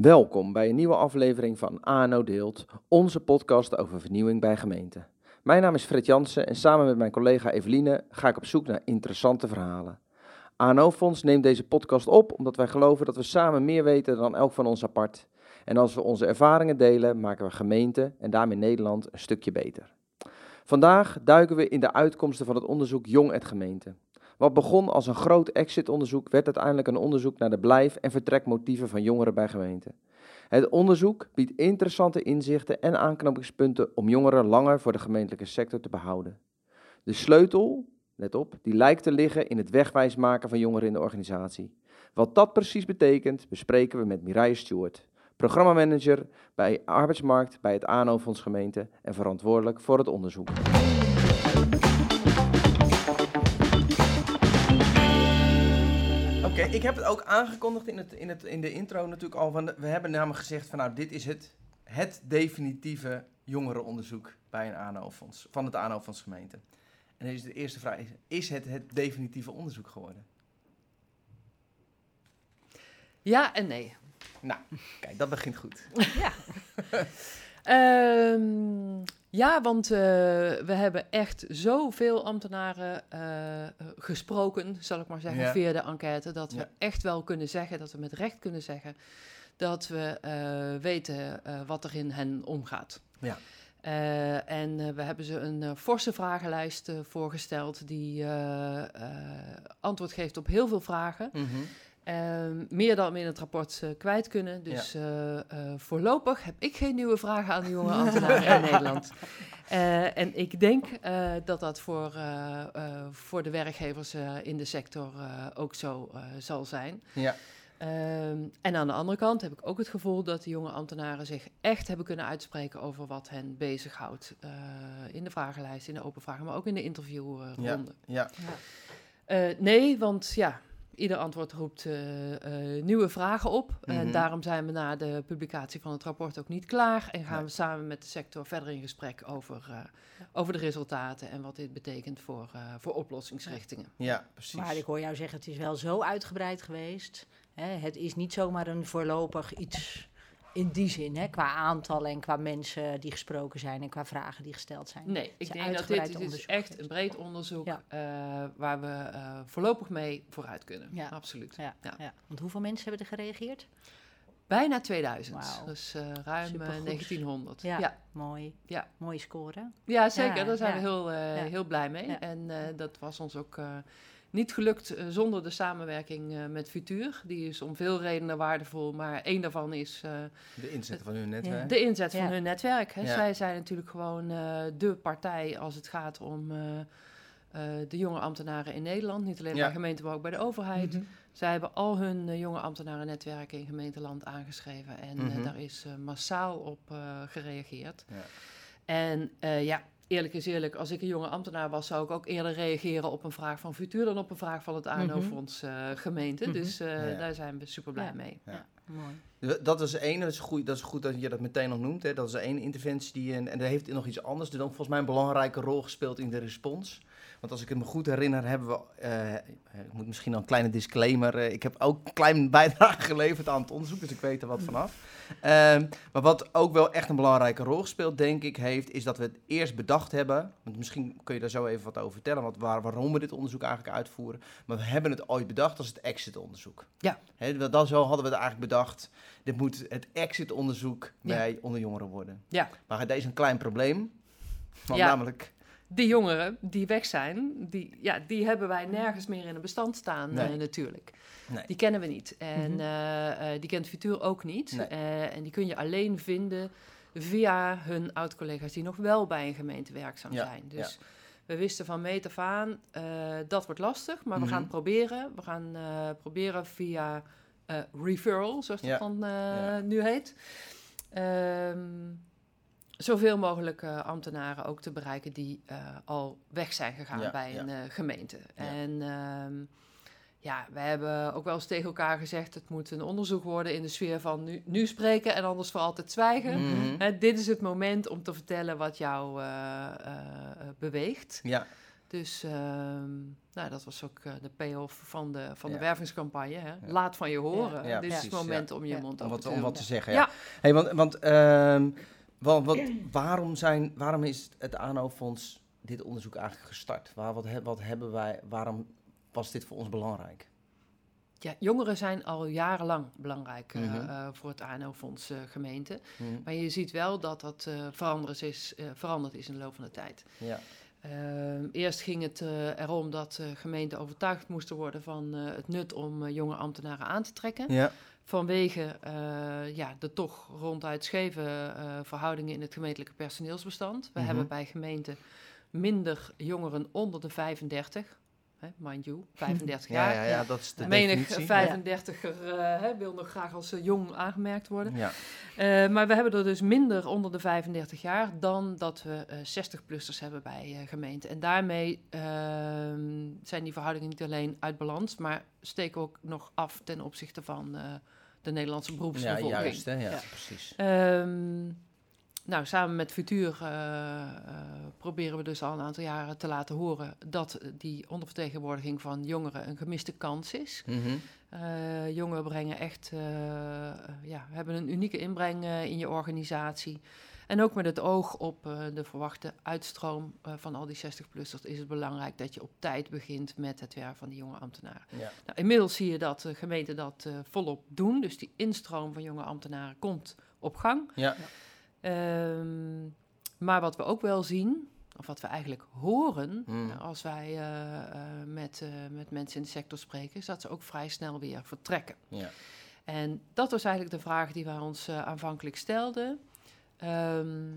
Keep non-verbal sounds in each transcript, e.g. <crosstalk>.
Welkom bij een nieuwe aflevering van ANO Deelt, onze podcast over vernieuwing bij gemeenten. Mijn naam is Fred Jansen en samen met mijn collega Eveline ga ik op zoek naar interessante verhalen. ANO Fonds neemt deze podcast op omdat wij geloven dat we samen meer weten dan elk van ons apart. En als we onze ervaringen delen, maken we gemeenten en daarmee Nederland een stukje beter. Vandaag duiken we in de uitkomsten van het onderzoek Jong het Gemeente. Wat begon als een groot exitonderzoek werd uiteindelijk een onderzoek naar de blijf- en vertrekmotieven van jongeren bij gemeenten. Het onderzoek biedt interessante inzichten en aanknopingspunten om jongeren langer voor de gemeentelijke sector te behouden. De sleutel, let op, die lijkt te liggen in het wegwijs maken van jongeren in de organisatie. Wat dat precies betekent, bespreken we met Mireille Stewart, programmamanager bij Arbeidsmarkt bij het ANO Fonds Gemeente en verantwoordelijk voor het onderzoek. Ik heb het ook aangekondigd in, het, in, het, in de intro natuurlijk al. Van we hebben namelijk gezegd van nou, dit is het, het definitieve jongerenonderzoek bij een ANO-fonds, van het ANO-fonds gemeente. En dan is de eerste vraag, is, is het het definitieve onderzoek geworden? Ja en nee. Nou, kijk, dat begint goed. Ja. <laughs> Ehm, ja, want eh, we hebben echt zoveel ambtenaren eh, gesproken, zal ik maar zeggen, Ja. via de enquête, dat we Ja. echt wel kunnen zeggen, dat we met recht kunnen zeggen, dat we eh, weten wat er in hen omgaat. Ja. En we hebben ze een forse vragenlijst voorgesteld die antwoord geeft op heel veel vragen. Mhm. Ehm, meer dan we in het rapport eh, kwijt kunnen. Dus eh, eh, voorlopig heb ik geen nieuwe vragen aan de jonge <laughs> ambtenaren in Nederland. En ik denk dat dat voor, voor de werkgevers in de sector ook zo zal zijn. Ja, Ehm, en aan de andere kant heb ik ook het gevoel dat de jonge ambtenaren zich echt hebben kunnen uitspreken over wat hen bezighoudt. in de vragenlijst, in de open vragen, maar ook in de interviewronde. ja, Eh, nee, want ja, ieder antwoord roept eh, eh, nieuwe vragen op. En Mhm. daarom zijn we na de publicatie van het rapport ook niet klaar. En gaan Nee. we samen met de sector verder in gesprek over, eh, over de resultaten en wat dit betekent voor, eh, voor oplossingsrichtingen. ja, precies. Maar ik hoor jou zeggen, het is wel zo uitgebreid geweest. Hè? Het is niet zomaar een voorlopig iets in die zin, hè? qua aantallen en qua mensen die gesproken zijn en qua vragen die gesteld zijn. Nee, ik denk dat dit, is echt een breed onderzoek Ja. eh, waar we eh, voorlopig mee vooruit kunnen. Ja. Absoluut. Ja, Ja. Want hoeveel mensen hebben er gereageerd? Bijna 2000, Wauw. dus eh, ruim eh, Supergoed. 1900. Ja, mooi. Ja. Mooie score. Ja, zeker. Daar zijn we heel, heel blij mee. En dat was ons ook niet gelukt eh, zonder de samenwerking eh, met Futuur. Die is om veel redenen waardevol, maar één daarvan is eh, De inzet van hun netwerk. de inzet van Ja. hun netwerk. Hè. Ja. Zij zijn natuurlijk gewoon eh de partij als het gaat om eh, eh, de jonge ambtenaren in Nederland. Niet alleen Ja. bij gemeenten, maar ook bij de overheid. Mhm. Zij hebben al hun jonge ambtenarennetwerken in gemeenteland aangeschreven. En Mhm. daar is massaal op eh, gereageerd. Ja. En eh, ja, eerlijk is eerlijk, als ik een jonge ambtenaar was, zou ik ook eerder reageren op een vraag van Futuur dan op een vraag van het ANO-fonds eh, gemeente. Mhm. Dus eh, Ja. daar zijn we super blij Ja. mee. Ja. Mooi. Dus Dat is één, dat is, goed, dat is goed dat je dat meteen nog noemt. Hè. Dat is één interventie die, en, en daar heeft nog iets anders, die dan volgens mij een belangrijke rol gespeeld in de respons. Want als ik het me goed herinner, hebben we, eh, ik moet misschien al een kleine disclaimer, eh, ik heb ook een kleine <laughs> bijdrage geleverd aan het onderzoek, dus ik weet er wat vanaf. Ehm, maar wat ook wel echt een belangrijke rol gespeeld, denk ik, heeft, is dat we het eerst bedacht hebben, want misschien kun je daar zo even wat over vertellen, wat, waar, waarom we dit onderzoek eigenlijk uitvoeren. Maar we hebben het ooit bedacht als het exit-onderzoek. Ja. Dat- dat zo hadden we het eigenlijk bedacht. Dit moet het exit-onderzoek Ja. bij onder jongeren worden. Ja. Maar deze is een klein probleem. Want Ja. namelijk, Die jongeren die weg zijn, die, ja, die hebben wij nergens meer in een bestand staan Nee. eh, natuurlijk. Nee. Die kennen we niet. En Mhm. eh, eh, die kent Futuur ook niet. Nee. En die kun je alleen vinden via hun oud-collega's die nog wel bij een gemeente werkzaam Ja, zijn. Dus we wisten van meet af aan, dat wordt lastig, maar Mhm. we gaan het proberen. We gaan proberen via referral, zoals dat Ja, dan nu heet. Ehm, zoveel mogelijk eh, ambtenaren ook te bereiken die eh, al weg zijn gegaan Ja, bij ja. een eh, gemeente. Ja. En ehm, ja, we hebben ook wel eens tegen elkaar gezegd... het moet een onderzoek worden in de sfeer van nu, nu spreken en anders voor altijd zwijgen. Mhm. Hè, dit is het moment om te vertellen wat jou beweegt. Ja, Dus ehm, nou, dat was ook de payoff van de, van de Ja. wervingscampagne. Hè? Ja. Laat van je horen. Ja, Dit is het moment om je mond Om open wat, te om wat te zeggen, Ja. ja. Hey, want want ehm, wa- wat, waarom, zijn, waarom is het ANO-fonds dit onderzoek eigenlijk gestart? Waar, wat, he- wat hebben wij, waarom was dit voor ons belangrijk? Ja, jongeren zijn al jarenlang belangrijk eh, Mhm. eh, voor het ANO-fonds eh, gemeente. Hm, Maar je ziet wel dat dat eh, veranderd, is, eh, veranderd is in de loop van de tijd. Ja, Ehm, eerst ging het eh, erom dat eh, gemeenten overtuigd moesten worden van eh, het nut om eh, jonge ambtenaren aan te trekken. ja. Vanwege eh, ja, de toch ronduit scheve eh, verhoudingen in het gemeentelijke personeelsbestand. We Mhm. hebben bij gemeenten minder jongeren onder de 35, hè, mind you, <laughs> 35 Ja, jaar. ja, ja, dat is de Menig definitie. 35er eh, wil nog graag als jong aangemerkt worden. Ja, maar we hebben er dus minder onder de 35 jaar dan dat we eh 60-plussers hebben bij gemeenten. En daarmee ehm, zijn die verhoudingen niet alleen uit balans, maar steken ook nog af ten opzichte van de Nederlandse ja beroepsbevolking. juist, hè? Ja, Ja. precies. Ehm, nou, samen met Futuur eh, eh, proberen we dus al een aantal jaren te laten horen dat die ondervertegenwoordiging van jongeren een gemiste kans is. Eh, jongeren brengen echt, ja, hebben een unieke inbreng in je organisatie. En ook met het oog op eh, de verwachte uitstroom eh, van al die 60-plussers is het belangrijk dat je op tijd begint met het werk van die jonge ambtenaren. Ja. Nou, inmiddels zie je dat de gemeenten dat eh, volop doen, dus die instroom van jonge ambtenaren komt op gang. Ja. Ehm, maar wat we ook wel zien, of wat we eigenlijk horen Mm. nou, als wij met, met mensen in de sector spreken, is dat ze ook vrij snel weer vertrekken. Ja. En dat was eigenlijk de vraag die wij ons aanvankelijk stelden. Ehm,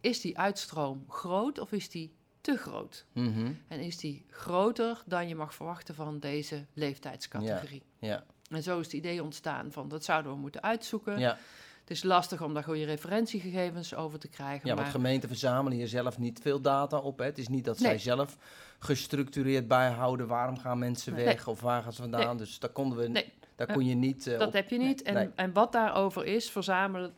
is die uitstroom groot of is die te groot? Mhm. En is die groter dan je mag verwachten van deze leeftijdscategorie? Ja. En zo is het idee ontstaan van dat zouden we moeten uitzoeken. Ja. Het is lastig om daar goede referentiegegevens over te krijgen. ja, want maar gemeenten verzamelen hier zelf niet veel data op. Hè. Het is niet dat zij zelf gestructureerd bijhouden waarom gaan mensen Nee. weg of waar gaan ze vandaan. Nee. Dus daar, konden we, daar kon je niet eh, dat op... heb je niet. En, en wat daarover is, verzamelen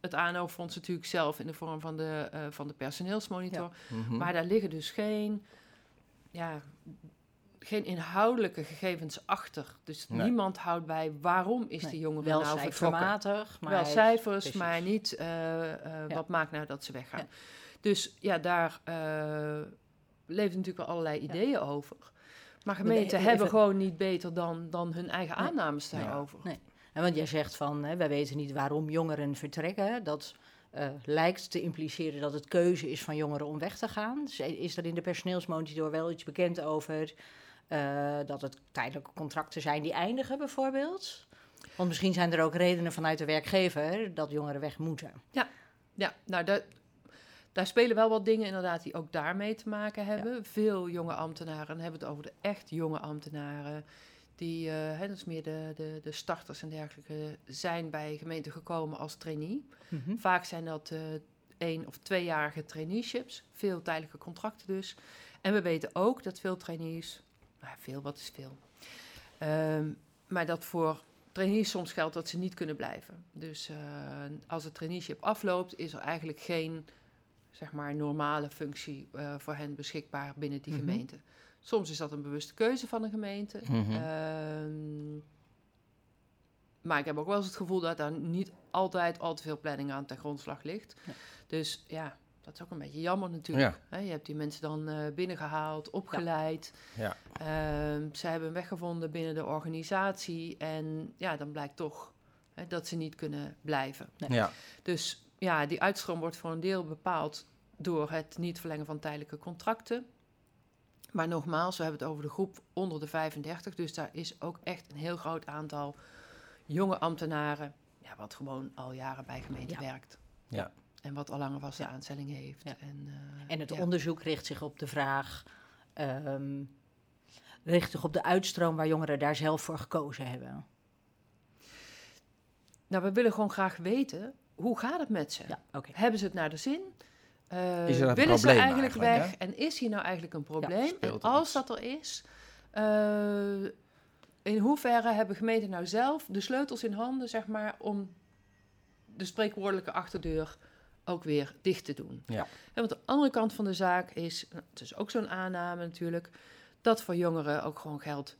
het ANO-fonds natuurlijk zelf in de vorm van de, eh, van de personeelsmonitor. Mhm. Maar daar liggen dus geen, ja, geen inhoudelijke gegevens achter. Dus Nee. niemand houdt bij waarom is Nee, die jongere wel nou vertrokken. maar Wel cijfers, precies. maar niet eh, eh, Ja. wat maakt nou dat ze weggaan. Ja. Dus ja, daar eh leven natuurlijk wel allerlei ideeën over. Maar gemeenten even- hebben gewoon niet beter dan, dan hun eigen aannames Nee. daarover. Nee. En want jij zegt van, hè, wij weten niet waarom jongeren vertrekken. Dat eh, lijkt te impliceren dat het keuze is van jongeren om weg te gaan. Dus is er in de personeelsmonitor wel iets bekend over eh, dat het tijdelijke contracten zijn die eindigen bijvoorbeeld? Want misschien zijn er ook redenen vanuit de werkgever dat jongeren weg moeten. Ja, nou, daar, daar spelen wel wat dingen inderdaad die ook daarmee te maken hebben. Veel jonge ambtenaren, dan hebben we het over de echt jonge ambtenaren, die, eh hè, dat is meer de, de, de starters en dergelijke, zijn bij gemeenten gekomen als trainee. Vaak zijn dat eh één- of tweejarige traineeships, veel tijdelijke contracten dus. En we weten ook dat veel trainees, nou veel, wat is veel? Ehm, maar dat voor trainees soms geldt dat ze niet kunnen blijven. Dus eh, als het traineeship afloopt, is er eigenlijk geen zeg maar, normale functie voor hen beschikbaar binnen die Mhm. gemeente. Soms is dat een bewuste keuze van een gemeente. Mhm. Ehm, maar ik heb ook wel eens het gevoel dat daar niet altijd al te veel planning aan ten grondslag ligt. Ja. Dus ja, dat is ook een beetje jammer natuurlijk. Ja. Je hebt die mensen dan eh, binnengehaald, opgeleid. Ja. Ehm, ze hebben een weg gevonden binnen de organisatie. En ja, dan blijkt toch hè, dat ze niet kunnen blijven. Nee. Ja. Dus ja, die uitstroom wordt voor een deel bepaald door het niet verlengen van tijdelijke contracten. Maar nogmaals, we hebben het over de groep onder de 35. Dus daar is ook echt een heel groot aantal jonge ambtenaren. Ja, wat gewoon al jaren bij gemeente Ja. werkt. Ja. En wat al langer vaste Ja. aanstelling heeft. Ja. En, eh, En het ja. onderzoek richt zich op de vraag, ehm, richt zich op de uitstroom waar jongeren daar zelf voor gekozen hebben. Nou, we willen gewoon graag weten, hoe gaat het met ze? Ja. Hebben ze het naar de zin? Eh, Is er een willen ze probleem eigenlijk, eigenlijk, weg? En is hier nou eigenlijk een probleem? en als dat er is, eh, in hoeverre hebben gemeenten nou zelf de sleutels in handen, zeg maar, om de spreekwoordelijke achterdeur ook weer dicht te doen. Ja. want de andere kant van de zaak is, nou, het is ook zo'n aanname natuurlijk, dat voor jongeren ook gewoon geldt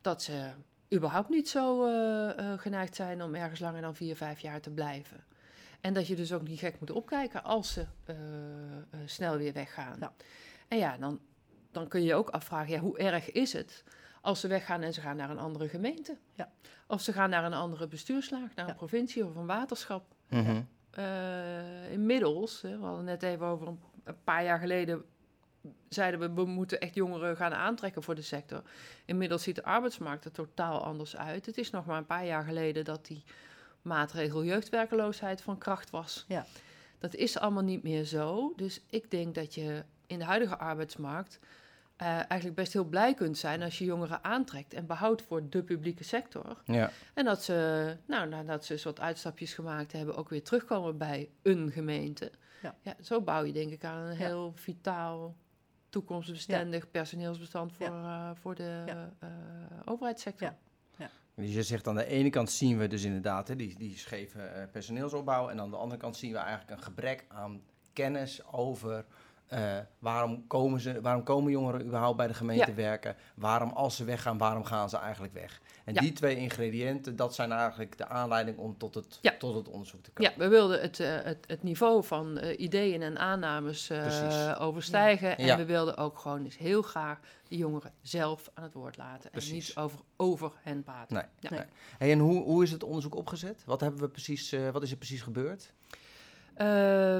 dat ze überhaupt niet zo uh, geneigd zijn om ergens langer dan vier, vijf jaar te blijven. En dat je dus ook niet gek moet opkijken als ze uh, snel weer weggaan. Ja. En ja, dan, dan kun je je ook afvragen, ja, hoe erg is het als ze weggaan en ze gaan naar een andere gemeente? Ja. Of ze gaan naar een andere bestuurslaag, naar een provincie of een waterschap. Mm inmiddels, hè, we hadden net even over een, een paar jaar geleden zeiden we, we moeten echt jongeren gaan aantrekken voor de sector. Inmiddels ziet de arbeidsmarkt er totaal anders uit. Het is nog maar een paar jaar geleden dat die maatregel jeugdwerkeloosheid van kracht was. Ja. Dat is allemaal niet meer zo. Dus ik denk dat je in de huidige arbeidsmarkt uh, eigenlijk best heel blij kunt zijn als je jongeren aantrekt en behoudt voor de publieke sector. Ja. En dat ze, nou, nadat ze een soort uitstapjes gemaakt hebben, ook weer terugkomen bij een gemeente. Ja. ja zo bouw je denk ik aan een heel vitaal toekomstbestendig personeelsbestand voor, uh, voor de uh, overheidssector. Dus je zegt aan de ene kant zien we dus inderdaad hè, die, die scheve uh, personeelsopbouw. En aan de andere kant zien we eigenlijk een gebrek aan kennis over uh, waarom, komen ze, waarom komen jongeren überhaupt bij de gemeente werken? Waarom, als ze weggaan, waarom gaan ze eigenlijk weg? En die twee ingrediënten, dat zijn eigenlijk de aanleiding om tot het, tot het onderzoek te komen. Ja, we wilden het, uh, het, het, niveau van uh, ideeën en aannames overstijgen. En we wilden ook gewoon eens heel graag de jongeren zelf aan het woord laten. Precies. En niet over, over hen praten. Nee. nee. Hey, en hoe, hoe is het onderzoek opgezet? Wat, hebben we precies, wat is er precies gebeurd? Uh,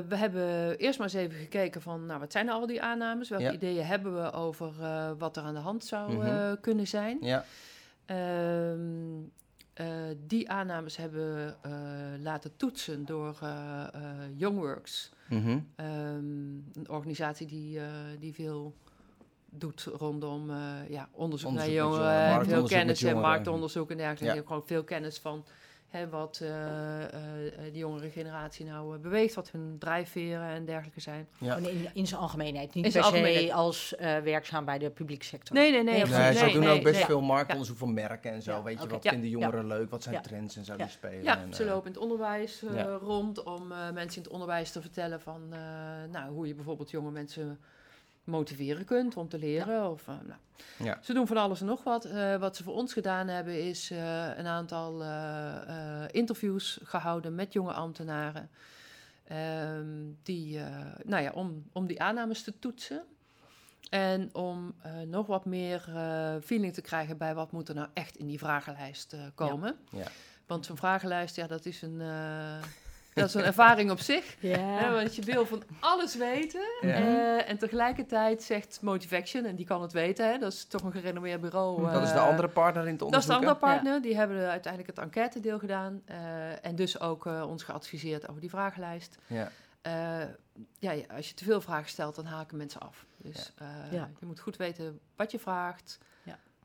we hebben eerst maar eens even gekeken van, nou, wat zijn al die aannames? Welke ideeën hebben we over uh, wat er aan de hand zou mm -hmm. uh, kunnen zijn? Ja. Ehm, die aannames hebben we laten toetsen door Youngworks, mm -hmm. um, een organisatie die, die veel doet rondom ja, onderzoek, onderzoek naar jongeren, veel kennis en marktonderzoek en dergelijke. Ja. Gewoon veel kennis van Hè, wat uh, uh, de jongere generatie nou beweegt, wat hun drijfveren en dergelijke zijn. Ja. Oh, in, in zijn algemeenheid, niet in per se als werkzaam bij de publieke sector. Nee, nee, nee. nee, nee ze doen ook best veel marktonderzoek voor merken en zo. Weet je, wat vinden jongeren leuk, wat zijn trends en zo die spelen. Ja, en, ze lopen in het onderwijs rond om mensen in het onderwijs te vertellen van nou, hoe je bijvoorbeeld jonge mensen motiveren kunt om te leren. Of, uh, nou. ja. Ze doen van alles en nog wat. Uh, wat ze voor ons gedaan hebben is uh, een aantal interviews gehouden met jonge ambtenaren. Um, die, nou ja, om, om die aannames te toetsen. En om nog wat meer feeling te krijgen bij wat moet er nou echt in die vragenlijst komen. Ja. Ja. Want zo'n vragenlijst, ja, dat is een dat is een ervaring op zich. Ja. want je wil van alles weten. Uh, en tegelijkertijd zegt Motivation, en die kan het weten, hè, dat is toch een gerenommeerd bureau. Uh, dat is de eh, andere partner in het onderzoek. Dat is de andere partner. Die hebben uiteindelijk het enquête-deel gedaan. Uh, en dus ook ons geadviseerd over die vragenlijst. Ja. ja, als je te veel vragen stelt, dan haken mensen af. Dus je moet goed weten wat je vraagt.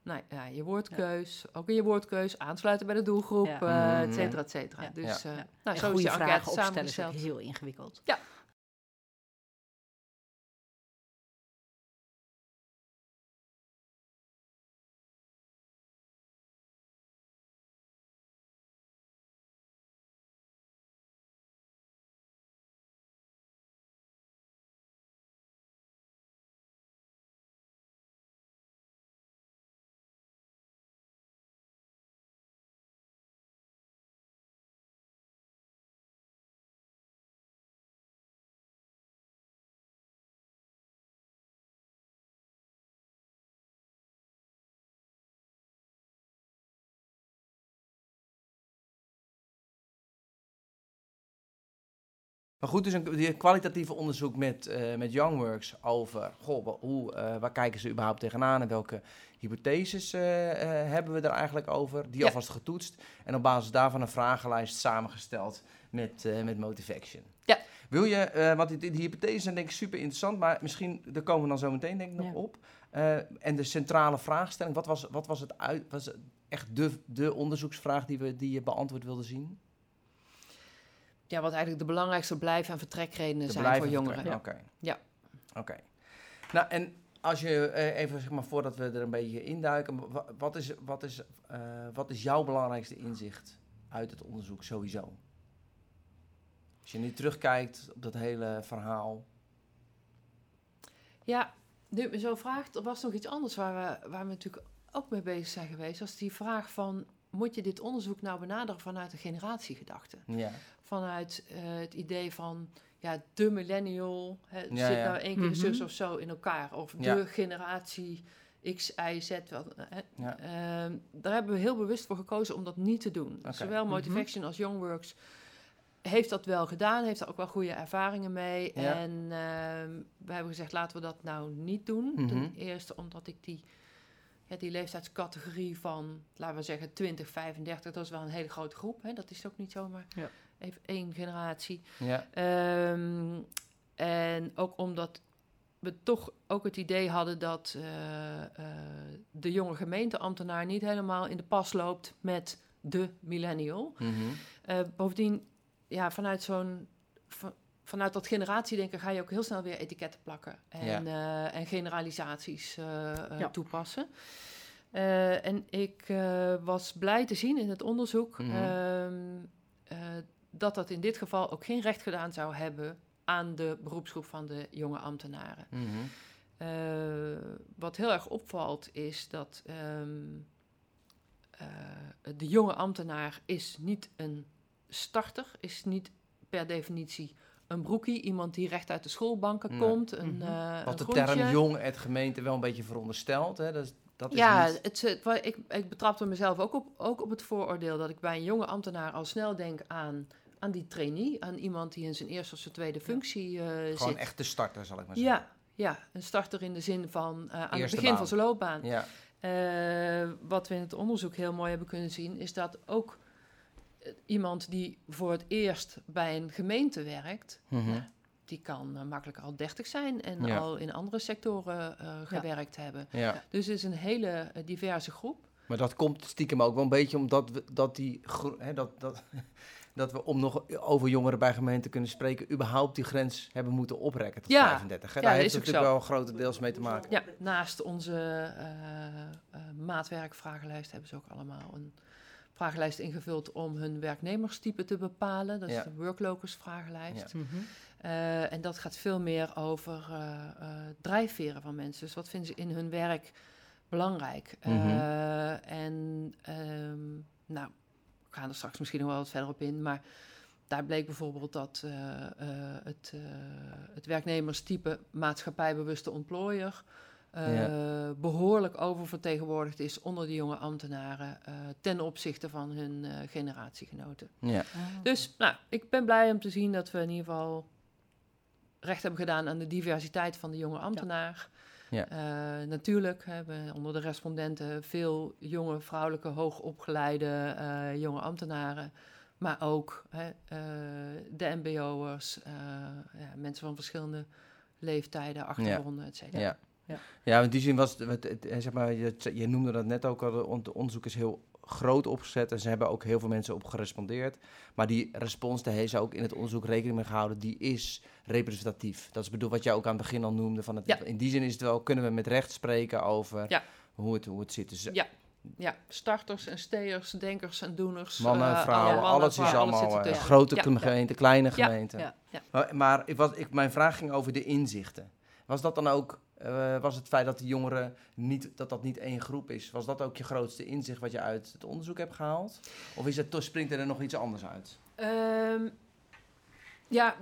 Nou ja, je woordkeus, ook in je woordkeus, aansluiten bij de doelgroep, ja. uh, et cetera, et cetera. Dus uh, nou, zo is je vragen opstellen is heel ingewikkeld. Ja, Maar goed, dus een kwalitatieve onderzoek met, uh, met Youngworks over goh, hoe, uh, waar kijken ze überhaupt tegenaan en welke hypotheses uh, hebben we er eigenlijk over, die alvast getoetst. En op basis daarvan een vragenlijst samengesteld met, met Motivation. Ja. Wil je, want die, die, hypotheses zijn denk ik super interessant, maar misschien, daar komen we dan zo meteen denk ik nog op. en de centrale vraagstelling, wat was, wat was het uit, was echt de, de onderzoeksvraag die, we, die je beantwoord wilde zien? Ja, wat eigenlijk de belangrijkste blijf- en vertrekredenen zijn voor jongeren. Oké. Ja. Oké. Nou, en als je eh, even, zeg maar, voordat we er een beetje induiken, wat is, wat is, uh, wat is jouw belangrijkste inzicht uit het onderzoek sowieso? Als Als je nu terugkijkt op dat hele verhaal. Ja, nu me zo vraagt, er was nog iets anders waar we, waar we natuurlijk ook mee bezig zijn geweest. Dat is die vraag van, moet je dit onderzoek nou benaderen vanuit een generatiegedachte? Ja. Vanuit uh, het idee van, ja, de millennial hè, Ja, zit ja. nou één keer Mhm. zus of zo in elkaar. Of Ja. de generatie X, Y, Z. Wel, hè. Ja. Ehm, daar hebben we heel bewust voor gekozen om dat niet te doen. Zowel Mhm. Motivation als Youngworks heeft dat wel gedaan, heeft daar ook wel goede ervaringen mee. Ja. En ehm, we hebben gezegd, laten we dat nou niet doen. Mhm. Ten eerste omdat ik die, ja, die leeftijdscategorie van, laten we zeggen, 20, 35, dat is wel een hele grote groep. Hè? Dat is ook niet zomaar Ja. even één generatie. Ja. Ehm, en ook omdat we toch ook het idee hadden dat eh, eh, de jonge gemeenteambtenaar niet helemaal in de pas loopt met de millennial. Mhm. Eh, bovendien, ja, vanuit zo'n. Va- vanuit dat generatiedenken ga je ook heel snel weer etiketten plakken en, eh, en generalisaties eh, eh, Ja. toepassen. Eh, en ik eh, was blij te zien in het onderzoek Mhm. ehm, eh, dat dat in dit geval ook geen recht gedaan zou hebben aan de beroepsgroep van de jonge ambtenaren. Mhm. Eh, wat heel erg opvalt is dat ehm, eh, de jonge ambtenaar is niet een starter, is niet per definitie een broekie, iemand die recht uit de schoolbanken Nee. komt. Een, Mhm. eh, Wat een de term groentje. jong het gemeente wel een beetje veronderstelt. Hè? Dat is, dat is Ja, niet... het, ik, ik betrapte mezelf ook op, ook op het vooroordeel dat ik bij een jonge ambtenaar al snel denk aan, aan die trainee, aan iemand die in zijn eerste of zijn tweede functie eh, Gewoon zit. echt de starter, zal ik maar zeggen. Ja, ja, een starter in de zin van eh, aan het begin baan. van zijn loopbaan. Ja. Eh, wat we in het onderzoek heel mooi hebben kunnen zien, is dat ook iemand die voor het eerst bij een gemeente werkt, Mhm. nou, die kan eh, makkelijk al 30 zijn en Ja. al in andere sectoren eh, gewerkt hebben. ja. Dus het is een hele eh, diverse groep. Maar dat komt stiekem ook wel een beetje omdat we, dat, die, hè, dat, dat, <laughs> dat we, om nog over jongeren bij gemeenten te kunnen spreken, überhaupt die grens hebben moeten oprekken tot Ja. 35. Hè? Ja, Daar heeft het natuurlijk zo. wel grotendeels mee te maken. Ja, naast onze maatwerkvragenlijst hebben ze ook allemaal een vragenlijst ingevuld om hun werknemerstype te bepalen. Dat is de worklocus vragenlijst. Mhm. Eh, en dat gaat veel meer over eh, eh, drijfveren van mensen. Dus wat vinden ze in hun werk belangrijk? Mhm. Eh, en ehm, nou, we gaan er straks misschien nog wel wat verder op in, maar daar bleek bijvoorbeeld dat eh, eh, het, eh, het werknemerstype maatschappijbewuste eh, behoorlijk oververtegenwoordigd is onder de jonge ambtenaren eh, ten opzichte van hun eh, generatiegenoten. Ja. Ah. Dus nou, ik ben blij om te zien dat we in ieder geval recht hebben gedaan aan de diversiteit van de jonge ambtenaar. Ja. Eh, natuurlijk hebben we onder de respondenten veel jonge, vrouwelijke, hoogopgeleide eh, jonge ambtenaren. Maar ook hè, eh, de mbo'ers, eh, ja, mensen van verschillende leeftijden, achtergronden, et cetera. Ja. Ja. Ja, in die zin was het, het, het- eh, zeg maar, je, je noemde dat net ook al, de on- de onderzoek is heel groot opgezet en ze hebben ook heel veel mensen op gerespondeerd. Maar die respons, daar heeft ze ook in het onderzoek rekening mee gehouden, die is representatief. Dat is bedoel wat jij ook aan het begin al noemde. Van het, Ja. In die zin is het wel, kunnen we met recht spreken over Ja. hoe, het, hoe het zit. Dus, Ja. Ja, starters en steers, denkers en doeners. Mannen, eh, vrouwen, mannen, alles is vrouwen, alles allemaal zit eh, ertussen. grote Ja. gemeente, kleine gemeente. Ja. Ja. Maar, maar ik was, ik, mijn vraag ging over de inzichten. Was dat dan ook, eh, was het feit dat de jongeren niet, dat dat niet één groep is, was dat ook je grootste inzicht wat je uit het onderzoek hebt gehaald? Of is het, springt er nog iets anders uit? Ehm, ja,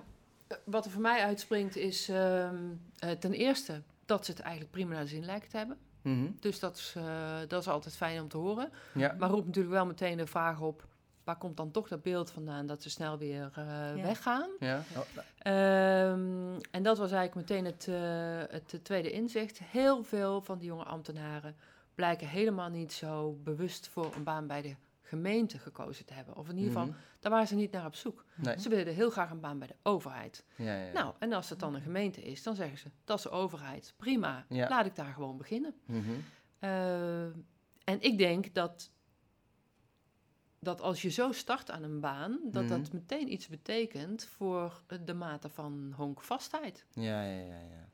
wat er voor mij uitspringt is ehm, eh, ten eerste dat ze het eigenlijk prima naar de zin lijken te hebben. Mhm. Dus dat is, eh, dat is altijd fijn om te horen. Ja. Maar roept natuurlijk wel meteen de vraag op... waar komt dan toch dat beeld vandaan dat ze snel weer eh, Ja. weggaan? ja. Ehm, en dat was eigenlijk meteen het, eh, het tweede inzicht. Heel veel van die jonge ambtenaren blijken helemaal niet zo bewust voor een baan bij de gemeente gekozen te hebben. Of in ieder geval, Mhm. daar waren ze niet naar op zoek. Nee. Ze willen heel graag een baan bij de overheid. Ja, ja, ja. Nou, en als het dan een gemeente is, dan zeggen ze, dat is de overheid. Prima, Ja. laat ik daar gewoon beginnen. Mhm. Eh, en ik denk dat, dat als je zo start aan een baan, dat Mhm. dat meteen iets betekent voor de mate van honkvastheid. ja, ja, ja, ja.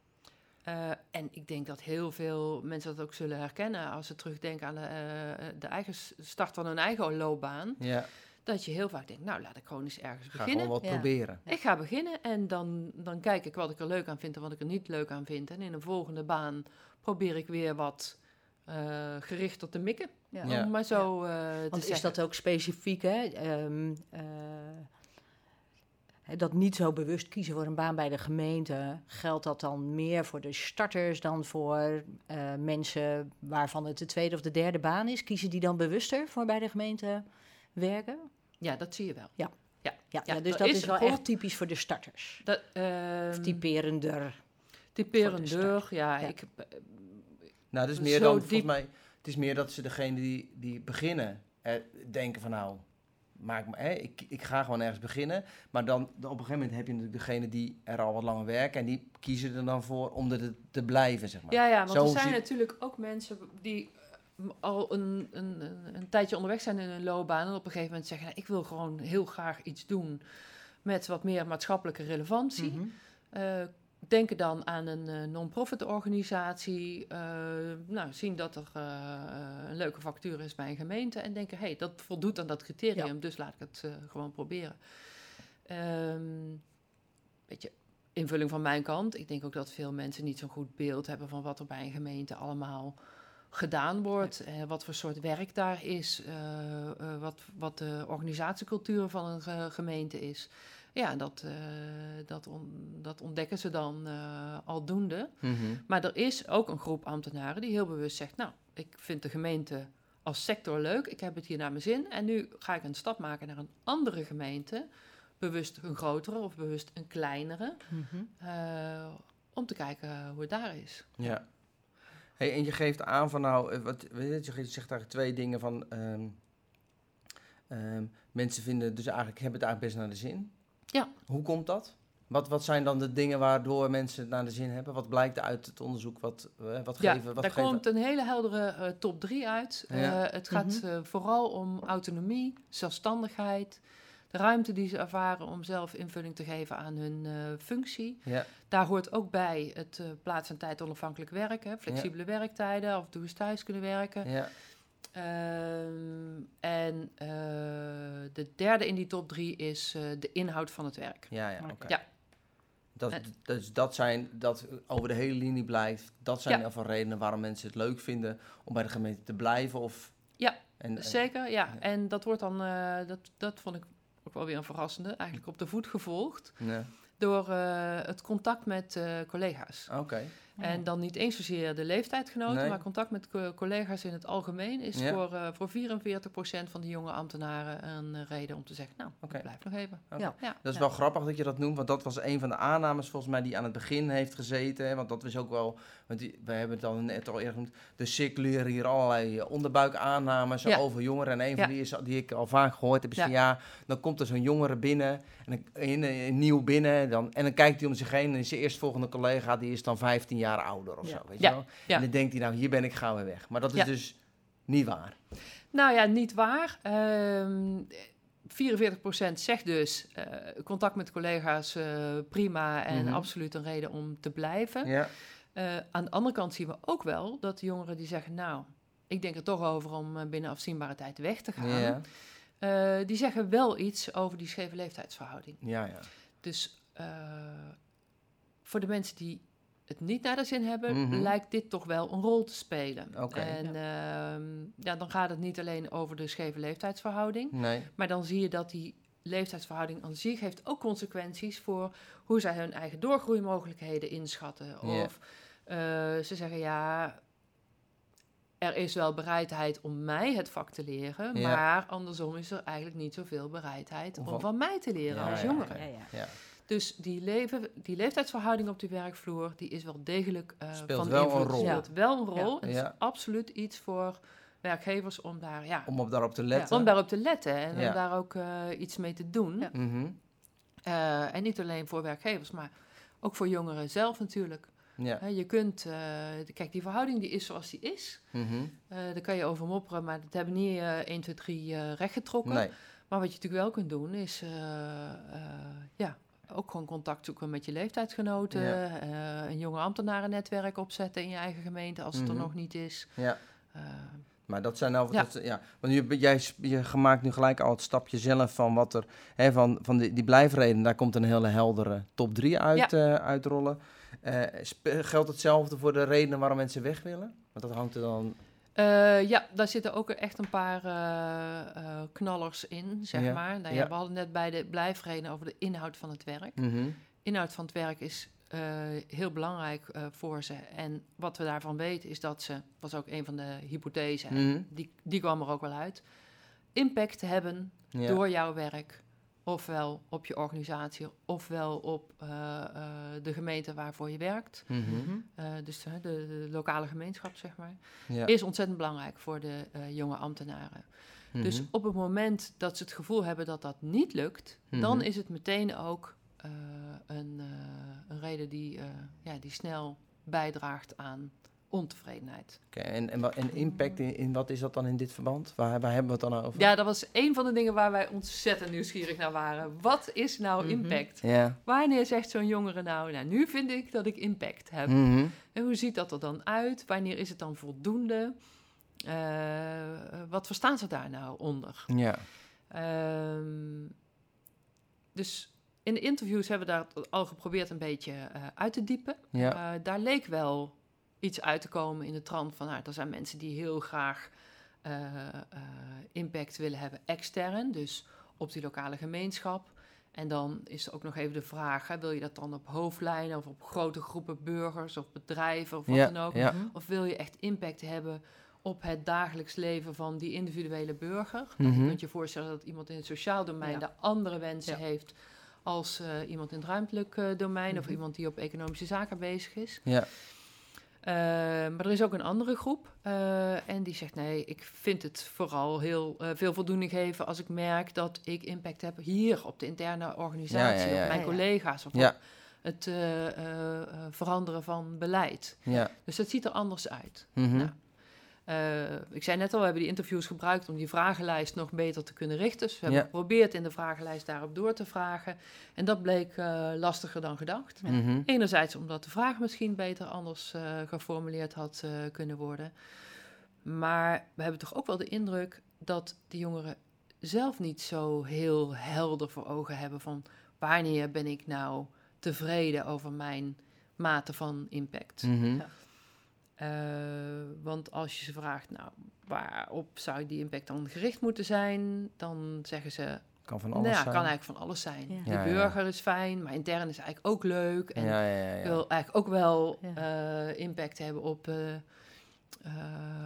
Eh, en ik denk dat heel veel mensen dat ook zullen herkennen als ze terugdenken aan de, eh, de eigen start van hun eigen loopbaan. Ja, dat je heel vaak denkt, nou laat ik gewoon eens ergens Ga beginnen. gewoon wat Ja. proberen. Ik ga beginnen en dan, dan kijk ik wat ik er leuk aan vind en wat ik er niet leuk aan vind. En in een volgende baan probeer ik weer wat eh, gericht op de mikken. Ja. Ja. Om maar zo eh, te Want is zeggen. dat ook specifiek, hè? Ehm, eh, hè, dat niet zo bewust kiezen voor een baan bij de gemeente, geldt dat dan meer voor de starters dan voor eh, mensen waarvan het de tweede of de derde baan is? Kiezen die dan bewuster voor bij de gemeente werken? Ja, dat zie je wel. Ja, Ja, ja, dus dat is is wel echt typisch voor de starters. Dat, ehm, Of typerender. voor de typerendeur, start. ja. Ja. Ik, eh, Nou, het is meer Zo dan, diep- volgens mij, het is meer dat ze degene die, die beginnen, eh, denken van nou, maak me, hè, ik, ik ga gewoon ergens beginnen. Maar dan, dan op een gegeven moment heb je natuurlijk degene die er al wat langer werken en die kiezen er dan voor om er te, te blijven, zeg maar. Ja, ja, want Zo er zijn zie- natuurlijk ook mensen die al een, een, een, een tijdje onderweg zijn in hun loopbaan en op een gegeven moment zeggen, nou, ik wil gewoon heel graag iets doen met wat meer maatschappelijke relevantie. Mhm. Eh, denken dan aan een eh, non-profit organisatie, eh, nou, zien dat er eh, een leuke factuur is bij een gemeente en denken, hé, hey, dat voldoet aan dat criterium, dus laat ik het gewoon proberen. Ehm beetje invulling van mijn kant. Ik denk ook dat veel mensen niet zo'n goed beeld hebben van wat er bij een gemeente allemaal gedaan wordt, wat voor soort werk daar is, wat, wat de organisatiecultuur van een ge- gemeente is. Ja, dat, eh, dat, on- dat ontdekken ze dan eh, aldoende. Mhm. Maar er is ook een groep ambtenaren die heel bewust zegt: Nou, ik vind de gemeente als sector leuk, ik heb het hier naar mijn zin en nu ga ik een stap maken naar een andere gemeente, bewust een grotere of bewust een kleinere, Mhm. eh, om te kijken hoe het daar is. Ja. Hey, en je geeft aan van nou, wat, weet je, zegt eigenlijk twee dingen van ehm, ehm, mensen vinden dus eigenlijk hebben het eigenlijk best naar de zin. Ja. Hoe komt dat? Wat, wat zijn dan de dingen waardoor mensen het naar de zin hebben? Wat blijkt uit het onderzoek? Wat, eh, wat Ja, geven? Wat daar geven? komt een hele heldere eh, top 3 uit. Ja. Eh, het gaat Mhm. vooral om autonomie, zelfstandigheid, de ruimte die ze ervaren om zelf invulling te geven aan hun functie. Ja, Daar hoort ook bij het plaats- en tijd onafhankelijk werken, flexibele werktijden, af en toe eens thuis kunnen werken. Ehm, en eh, de derde in die top 3 is eh, de inhoud van het werk. ja, ja, Oké. oké. Ja. Dat, dus dat zijn, dat over de hele linie blijft, dat zijn Ja. in ieder geval redenen waarom mensen het leuk vinden om bij de gemeente te blijven of... Ja, en, Zeker, ja. ja. En dat wordt dan, eh, dat, dat vond ik ook wel weer een verrassende, eigenlijk op de voet gevolgd. Ja, Door eh, het contact met eh, collega's. oké. En dan niet eens zozeer de leeftijdgenoten, Nee. maar contact met co- collega's in het algemeen is Ja. voor, eh voor 44% van de jonge ambtenaren een eh, reden om te zeggen, nou, Oké. ik blijf nog even. Ja. Ja. Dat is wel grappig dat je dat noemt, want dat was een van de aannames volgens mij die aan het begin heeft gezeten. Hè, want dat was ook wel, want die, we hebben het al net al eerder genoemd, de circuleren hier allerlei eh, onderbuikaannames over jongeren. En een van die, is, die ik al vaak gehoord heb is Ja. van ja, dan komt er zo'n jongere binnen, en een, een nieuw binnen, dan, en dan kijkt hij om zich heen en is zijn eerstvolgende collega, die is dan 15 jaar ouder of zo, weet Ja. je wel? Ja. En dan denkt hij nou, hier ben ik, gaan we weg. Maar dat is dus niet waar. Nou ja, niet waar. Ehm 44% zegt dus eh, contact met collega's eh, prima en Mhm. absoluut een reden om te blijven. Ja, Eh, aan de andere kant zien we ook wel dat de jongeren die zeggen, nou, ik denk er toch over om binnen afzienbare tijd weg te gaan. ja, die zeggen wel iets over die scheve leeftijdsverhouding. ja, ja. Dus voor de mensen die het niet naar de zin hebben, Mhm. lijkt dit toch wel een rol te spelen. Oké. En ehm, ja, dan gaat het niet alleen over de scheve leeftijdsverhouding, Nee, maar dan zie je dat die leeftijdsverhouding aan zich heeft ook consequenties voor hoe zij hun eigen doorgroeimogelijkheden inschatten. Ja. Of eh, ze zeggen ja, er is wel bereidheid om mij het vak te leren, Ja. maar andersom is er eigenlijk niet zoveel bereidheid Om om van- mij te leren Ja, als ja, jongere. Ja, ja. ja. Dus die, leven, die leeftijdsverhouding op die werkvloer, die is wel degelijk eh, Speelt van wel een invloed. rol. Speelt wel een rol. Ja. En het Ja. is absoluut iets voor werkgevers om daar, ja, Om op daarop te letten. om daarop te letten en Ja. om daar ook eh, iets mee te doen. Ja. Mhm. Eh, en niet alleen voor werkgevers, maar ook voor jongeren zelf natuurlijk. Je kunt, eh, de- kijk, die verhouding die is zoals die is. Mhm. Eh, daar kan je over mopperen, maar dat hebben niet eh 1, 2, 3 eh rechtgetrokken. Nee. Maar wat je natuurlijk wel kunt doen, is eh, eh, ja, ook gewoon contact zoeken met je leeftijdsgenoten. Ja. eh, een jonge ambtenarennetwerk opzetten in je eigen gemeente als het Mhm. er nog niet is. Ja. Eh, Maar dat zijn nou, Ja. dat, ja. Want je, jij je maakt nu gelijk al het stapje zelf van wat er, hè, van, van die, die blijfreden, daar komt een hele heldere top 3 uit, eh, uitrollen. Geldt hetzelfde voor de redenen waarom mensen weg willen? Want dat hangt er dan. Eh, ja, daar zitten ook echt een paar eh, eh, knallers in, zeg Ja, maar. Nou, ja. we hadden net bij de blijfreden over de inhoud van het werk. Mhm. Inhoud van het werk is heel belangrijk voor ze. En wat we daarvan weten is dat ze, was ook een van de hypothesen, Mhm. die, die kwam er ook wel uit, impact hebben Ja. door jouw werk. Ofwel op je organisatie, ofwel op eh, eh, de gemeente waarvoor je werkt. Mhm. Mhm. Eh, dus de, de, de lokale gemeenschap, zeg maar. Ja. Is ontzettend belangrijk voor de eh, jonge ambtenaren. Dus Mhm. op het moment dat ze het gevoel hebben dat dat niet lukt, dan is het meteen ook eh, een, eh, een reden die, eh, ja, die snel bijdraagt aan ontevredenheid. Oké, en, en, en impact, in, in wat is dat dan in dit verband? Waar, waar hebben we het dan over? Ja, dat was een van de dingen waar wij ontzettend nieuwsgierig naar waren. Wat is nou Mhm. impact? Wanneer zegt zo'n jongere nou, nou, nu vind ik dat ik impact heb. Mhm. En hoe ziet dat er dan uit? Wanneer is het dan voldoende? Eh, wat verstaan ze daar nou onder? Ja. Ehm, dus in de interviews hebben we daar al geprobeerd een beetje eh, uit te diepen. Ja. Eh, daar leek wel iets uit te komen in de trant van... Nou, er zijn mensen die heel graag eh, eh, impact willen hebben extern. Dus op die lokale gemeenschap. En dan is er ook nog even de vraag... Hè, wil je dat dan op hoofdlijnen of op grote groepen burgers of bedrijven of wat Ja, dan ook? ja. Mhm. Of wil je echt impact hebben op het dagelijks leven van die individuele burger? Nou, Mhm. Je kunt je voorstellen dat iemand in het sociaal domein Ja. de andere wensen Ja. heeft als eh, iemand in het ruimtelijk eh, domein of Mhm. iemand die op economische zaken bezig is. Ja. Eh, maar er is ook een andere groep eh, en die zegt nee, ik vind het vooral heel eh, veel voldoening geven als ik merk dat ik impact heb hier op de interne organisatie, Ja, ja, ja. op mijn collega's of Ja. op het eh, veranderen van beleid. Ja. Dus dat ziet er anders uit. Mhm. Nou, eh, ik zei net al, we hebben die interviews gebruikt om die vragenlijst nog beter te kunnen richten. Dus we hebben Ja. geprobeerd in de vragenlijst daarop door te vragen. En dat bleek eh, lastiger dan gedacht. Ja. Mhm. Enerzijds omdat de vraag misschien beter anders eh, geformuleerd had eh, kunnen worden. Maar we hebben toch ook wel de indruk dat de jongeren zelf niet zo heel helder voor ogen hebben van wanneer ben ik nou tevreden over mijn mate van impact. Mhm. Ja. Eh, want als je ze vraagt, nou, waarop zou die impact dan gericht moeten zijn? Dan zeggen ze, Kan van nou, alles ja, zijn. kan eigenlijk van alles zijn. Ja. De Ja, ja, ja. burger is fijn, maar intern is eigenlijk ook leuk. En ja, ja, ja, ja. wil eigenlijk ook wel Ja. eh, impact hebben op, eh, eh,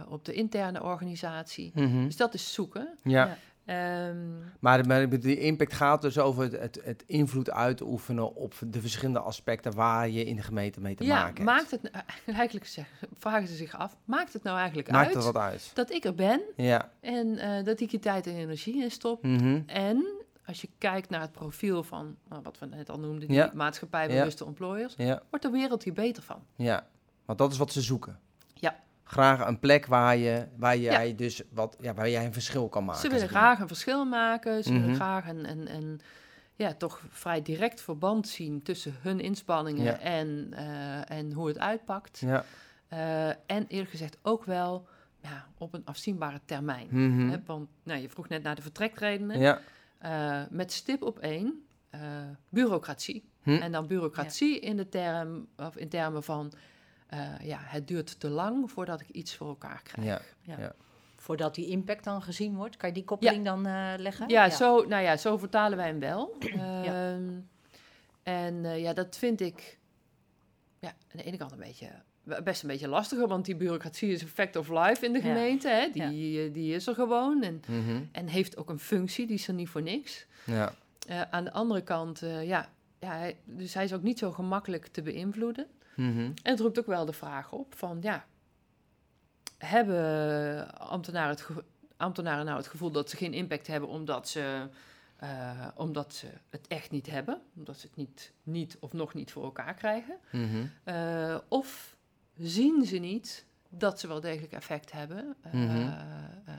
op de interne organisatie. Mhm. Dus dat is zoeken. ja. Ehm, Maar, maar die impact gaat dus over het, het, het invloed uitoefenen op de verschillende aspecten waar je in de gemeente mee te ja, maken hebt. maakt het nou- <laughs> eigenlijk vragen ze zich af, maakt het nou eigenlijk Maakt uit er wat uit? dat ik er ben Ja. en eh, dat ik je tijd en energie in stop? Mhm. En als je kijkt naar het profiel van nou, wat we net al noemden, die Ja. maatschappijbewuste employers, Ja. wordt de wereld hier beter van. Ja. Want dat is wat ze zoeken. Graag een plek waar, je, waar jij dus wat, ja, waar jij een verschil kan maken. Ze willen graag een verschil maken. Ze Mhm. willen graag een, een, een ja, toch vrij direct verband zien tussen hun inspanningen Ja. en, eh, en hoe het uitpakt. Ja. Eh, en eerlijk gezegd ook wel ja, op een afzienbare termijn. Mhm. Hè, want nou, je vroeg net naar de vertrekredenen. Ja. Eh, met stip op één, eh, bureaucratie. Hm. En dan bureaucratie in, de term, of in termen van... eh, ja, het duurt te lang voordat ik iets voor elkaar krijg. Ja. Ja. Ja. Voordat die impact dan gezien wordt, kan je die koppeling dan eh, leggen? Ja, Zo, nou ja, zo vertalen wij hem wel. Ja. Ehm, En eh, ja, dat vind ik ja, aan de ene kant een beetje, best een beetje lastiger, want die bureaucratie is een fact of life in de Ja. gemeente. Hè? Die, die is er gewoon en, Mhm. en heeft ook een functie, die is er niet voor niks. Ja. Eh, aan de andere kant, eh, ja, ja hij, dus hij is ook niet zo gemakkelijk te beïnvloeden. Mhm. En het roept ook wel de vraag op van, ja, hebben ambtenaren, het ambtenaren nou het gevoel dat ze geen impact hebben omdat ze, eh, omdat ze het echt niet hebben, omdat ze het niet, niet of nog niet voor elkaar krijgen? Mhm. Eh, of zien ze niet dat ze wel degelijk effect hebben eh, Mhm. eh,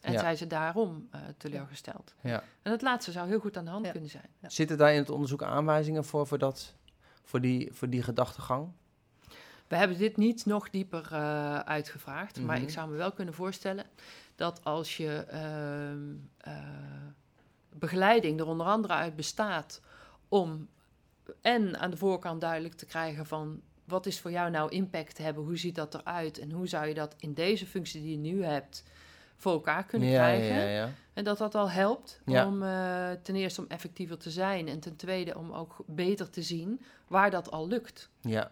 en Ja. zijn ze daarom eh, teleurgesteld? Ja. En het laatste zou heel goed aan de hand Ja. kunnen zijn. Zitten daar in het onderzoek aanwijzingen voor, voor, dat, voor, die, voor die gedachtegang? We hebben dit niet nog dieper uh, uitgevraagd, maar Mhm. ik zou me wel kunnen voorstellen dat als je ehm, eh, begeleiding er onder andere uit bestaat om en aan de voorkant duidelijk te krijgen van wat is voor jou nou impact hebben, hoe ziet dat eruit en hoe zou je dat in deze functie die je nu hebt voor elkaar kunnen ja, krijgen. Ja, ja, En dat dat al helpt om eh, ten eerste om effectiever te zijn en ten tweede om ook beter te zien waar dat al lukt. Ja,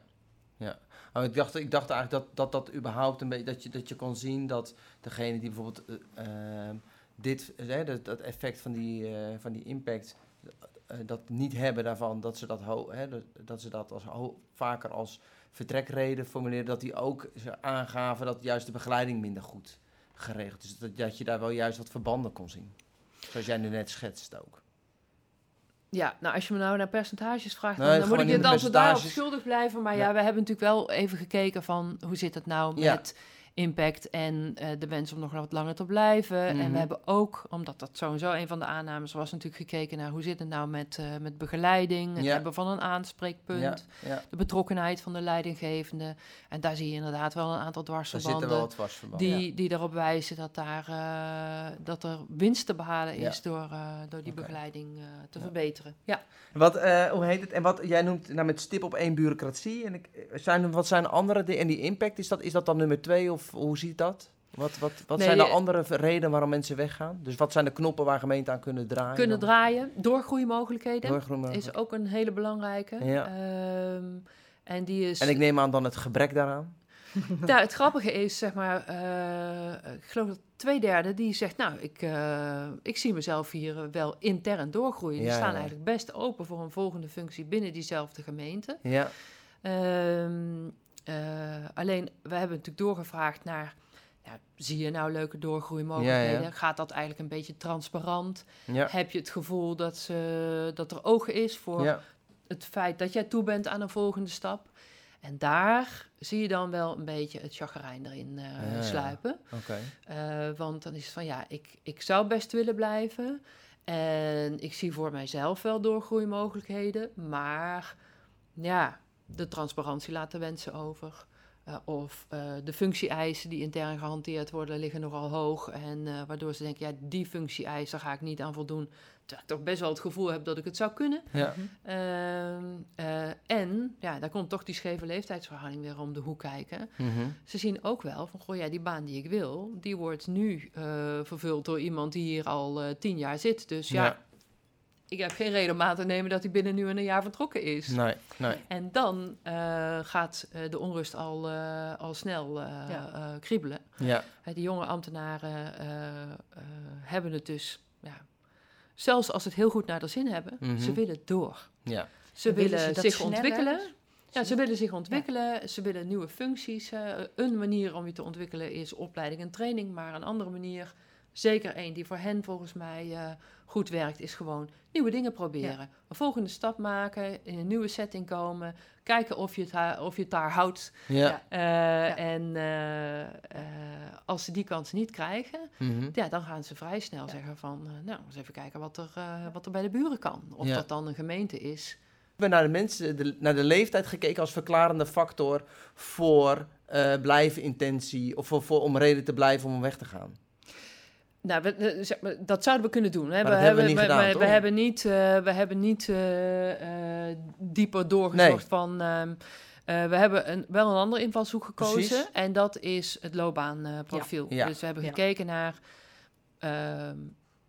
ja. Oh, ik, dacht, ik dacht eigenlijk dat dat, dat überhaupt een beetje, dat je, dat je kon zien dat degene die bijvoorbeeld eh, ehm, dit, dat, dat effect van die, eh, van die impact, dat niet hebben daarvan, dat ze dat, hè, dat, dat, ze dat als vaker als vertrekreden formuleerden, dat die ook aangaven dat juist de begeleiding minder goed geregeld is. Dat, dat je daar wel juist wat verbanden kon zien. Zoals jij nu net schetst ook. Ja, nou als je me nou naar percentages vraagt, Nee, dan, dan moet ik je het antwoord daarop schuldig blijven. Maar ja. Ja. we hebben natuurlijk wel even gekeken van hoe zit het nou Ja. Impact en eh, de wens om nog wat langer te blijven. En Mhm. we hebben ook, omdat dat sowieso een van de aannames was, natuurlijk gekeken naar hoe zit het nou met, eh, met begeleiding, het Ja. hebben van een aanspreekpunt, Ja, ja. de betrokkenheid van de leidinggevende. En daar zie je inderdaad wel een aantal dwarsverbanden. dwarsverbanden. Die, die erop wijzen dat, daar, eh, dat er winst te behalen is door, door die begeleiding te verbeteren. Ja. Wat, hoe heet het? En wat jij noemt nou met stip op één bureaucratie. En ik, zijn, wat zijn andere dingen? En die impact, is dat, is dat dan nummer twee? Of hoe ziet dat? Wat, wat, wat Nee, zijn de eh, andere redenen waarom mensen weggaan? Dus wat zijn de knoppen waar gemeenten aan kunnen draaien? Kunnen dan? draaien, doorgroeimogelijkheden Doorgroeien. is ook een hele belangrijke. Ja. Ehm, en die is. En ik neem aan dan het gebrek daaraan. <laughs> Nou, het grappige is, zeg maar, eh, ik geloof dat twee derde die zegt, nou, ik, eh, ik zie mezelf hier wel intern doorgroeien. Die Ja, staan ja. eigenlijk best open voor een volgende functie binnen diezelfde gemeente. Ja, Ehm, eh, alleen, we hebben natuurlijk doorgevraagd naar, ja, zie je nou leuke doorgroeimogelijkheden? Ja, ja. Gaat dat eigenlijk een beetje transparant? Heb je het gevoel dat, ze, dat er ogen is voor het feit dat jij toe bent aan een volgende stap? En daar zie je dan wel een beetje het chagrijn erin eh, Ja, ja. sluipen. Eh, want dan is het van ja, ik, ik zou best willen blijven. En ik zie voor mijzelf wel doorgroeimogelijkheden. Maar ja, de transparantie laat de wensen over. Eh, of eh, de functie-eisen die intern gehanteerd worden, liggen nogal hoog. En eh, waardoor ze denken, ja, die functie-eisen ga ik niet aan voldoen. Terwijl ik toch best wel het gevoel heb dat ik het zou kunnen. Ja. Ehm, eh, en ja, daar komt toch die scheve leeftijdsverhouding weer om de hoek kijken. Mhm. Ze zien ook wel van, goh ja, die baan die ik wil, die wordt nu eh, vervuld door iemand die hier al eh, tien jaar zit. Dus ja, Ja. Ik heb geen reden om aan te nemen dat hij binnen nu en een jaar vertrokken is. Nee, nee. En dan eh, gaat eh, de onrust al, eh, al snel eh, Ja. eh, kriebelen. Ja, die jonge ambtenaren eh, eh, hebben het dus, ja, zelfs als ze het heel goed naar de zin hebben, Mhm. ze willen door. ja. Ze Willen willen ze dat zich sneller? ontwikkelen. Ja, ze willen zich ontwikkelen, ze willen nieuwe functies. eh, een manier om je te ontwikkelen is opleiding en training, maar een andere manier, zeker één die voor hen volgens mij eh, goed werkt, is gewoon nieuwe dingen proberen. Een volgende stap maken, in een nieuwe setting komen, kijken of je het, of je het daar houdt. Ja. Eh, En eh, eh, als ze die kans niet krijgen, Mhm. ja, dan gaan ze vrij snel zeggen van, nou, eens even kijken wat er, wat er bij de buren kan. Of dat dan een gemeente is. We hebben naar de mensen, de, naar de leeftijd gekeken als verklarende factor voor blijven intentie of voor, voor, om reden te blijven om weg te gaan. Nou, we, zeg maar, dat zouden we kunnen doen. Hè. Maar dat hebben we niet we, gedaan, we, we hebben niet, eh, we hebben niet eh, eh, dieper doorgezocht Nee. van... ehm, eh, we hebben een, wel een andere invalshoek gekozen. Precies. En dat is het loopbaanprofiel. Ja. Ja. Dus we hebben Ja. gekeken naar... ehm,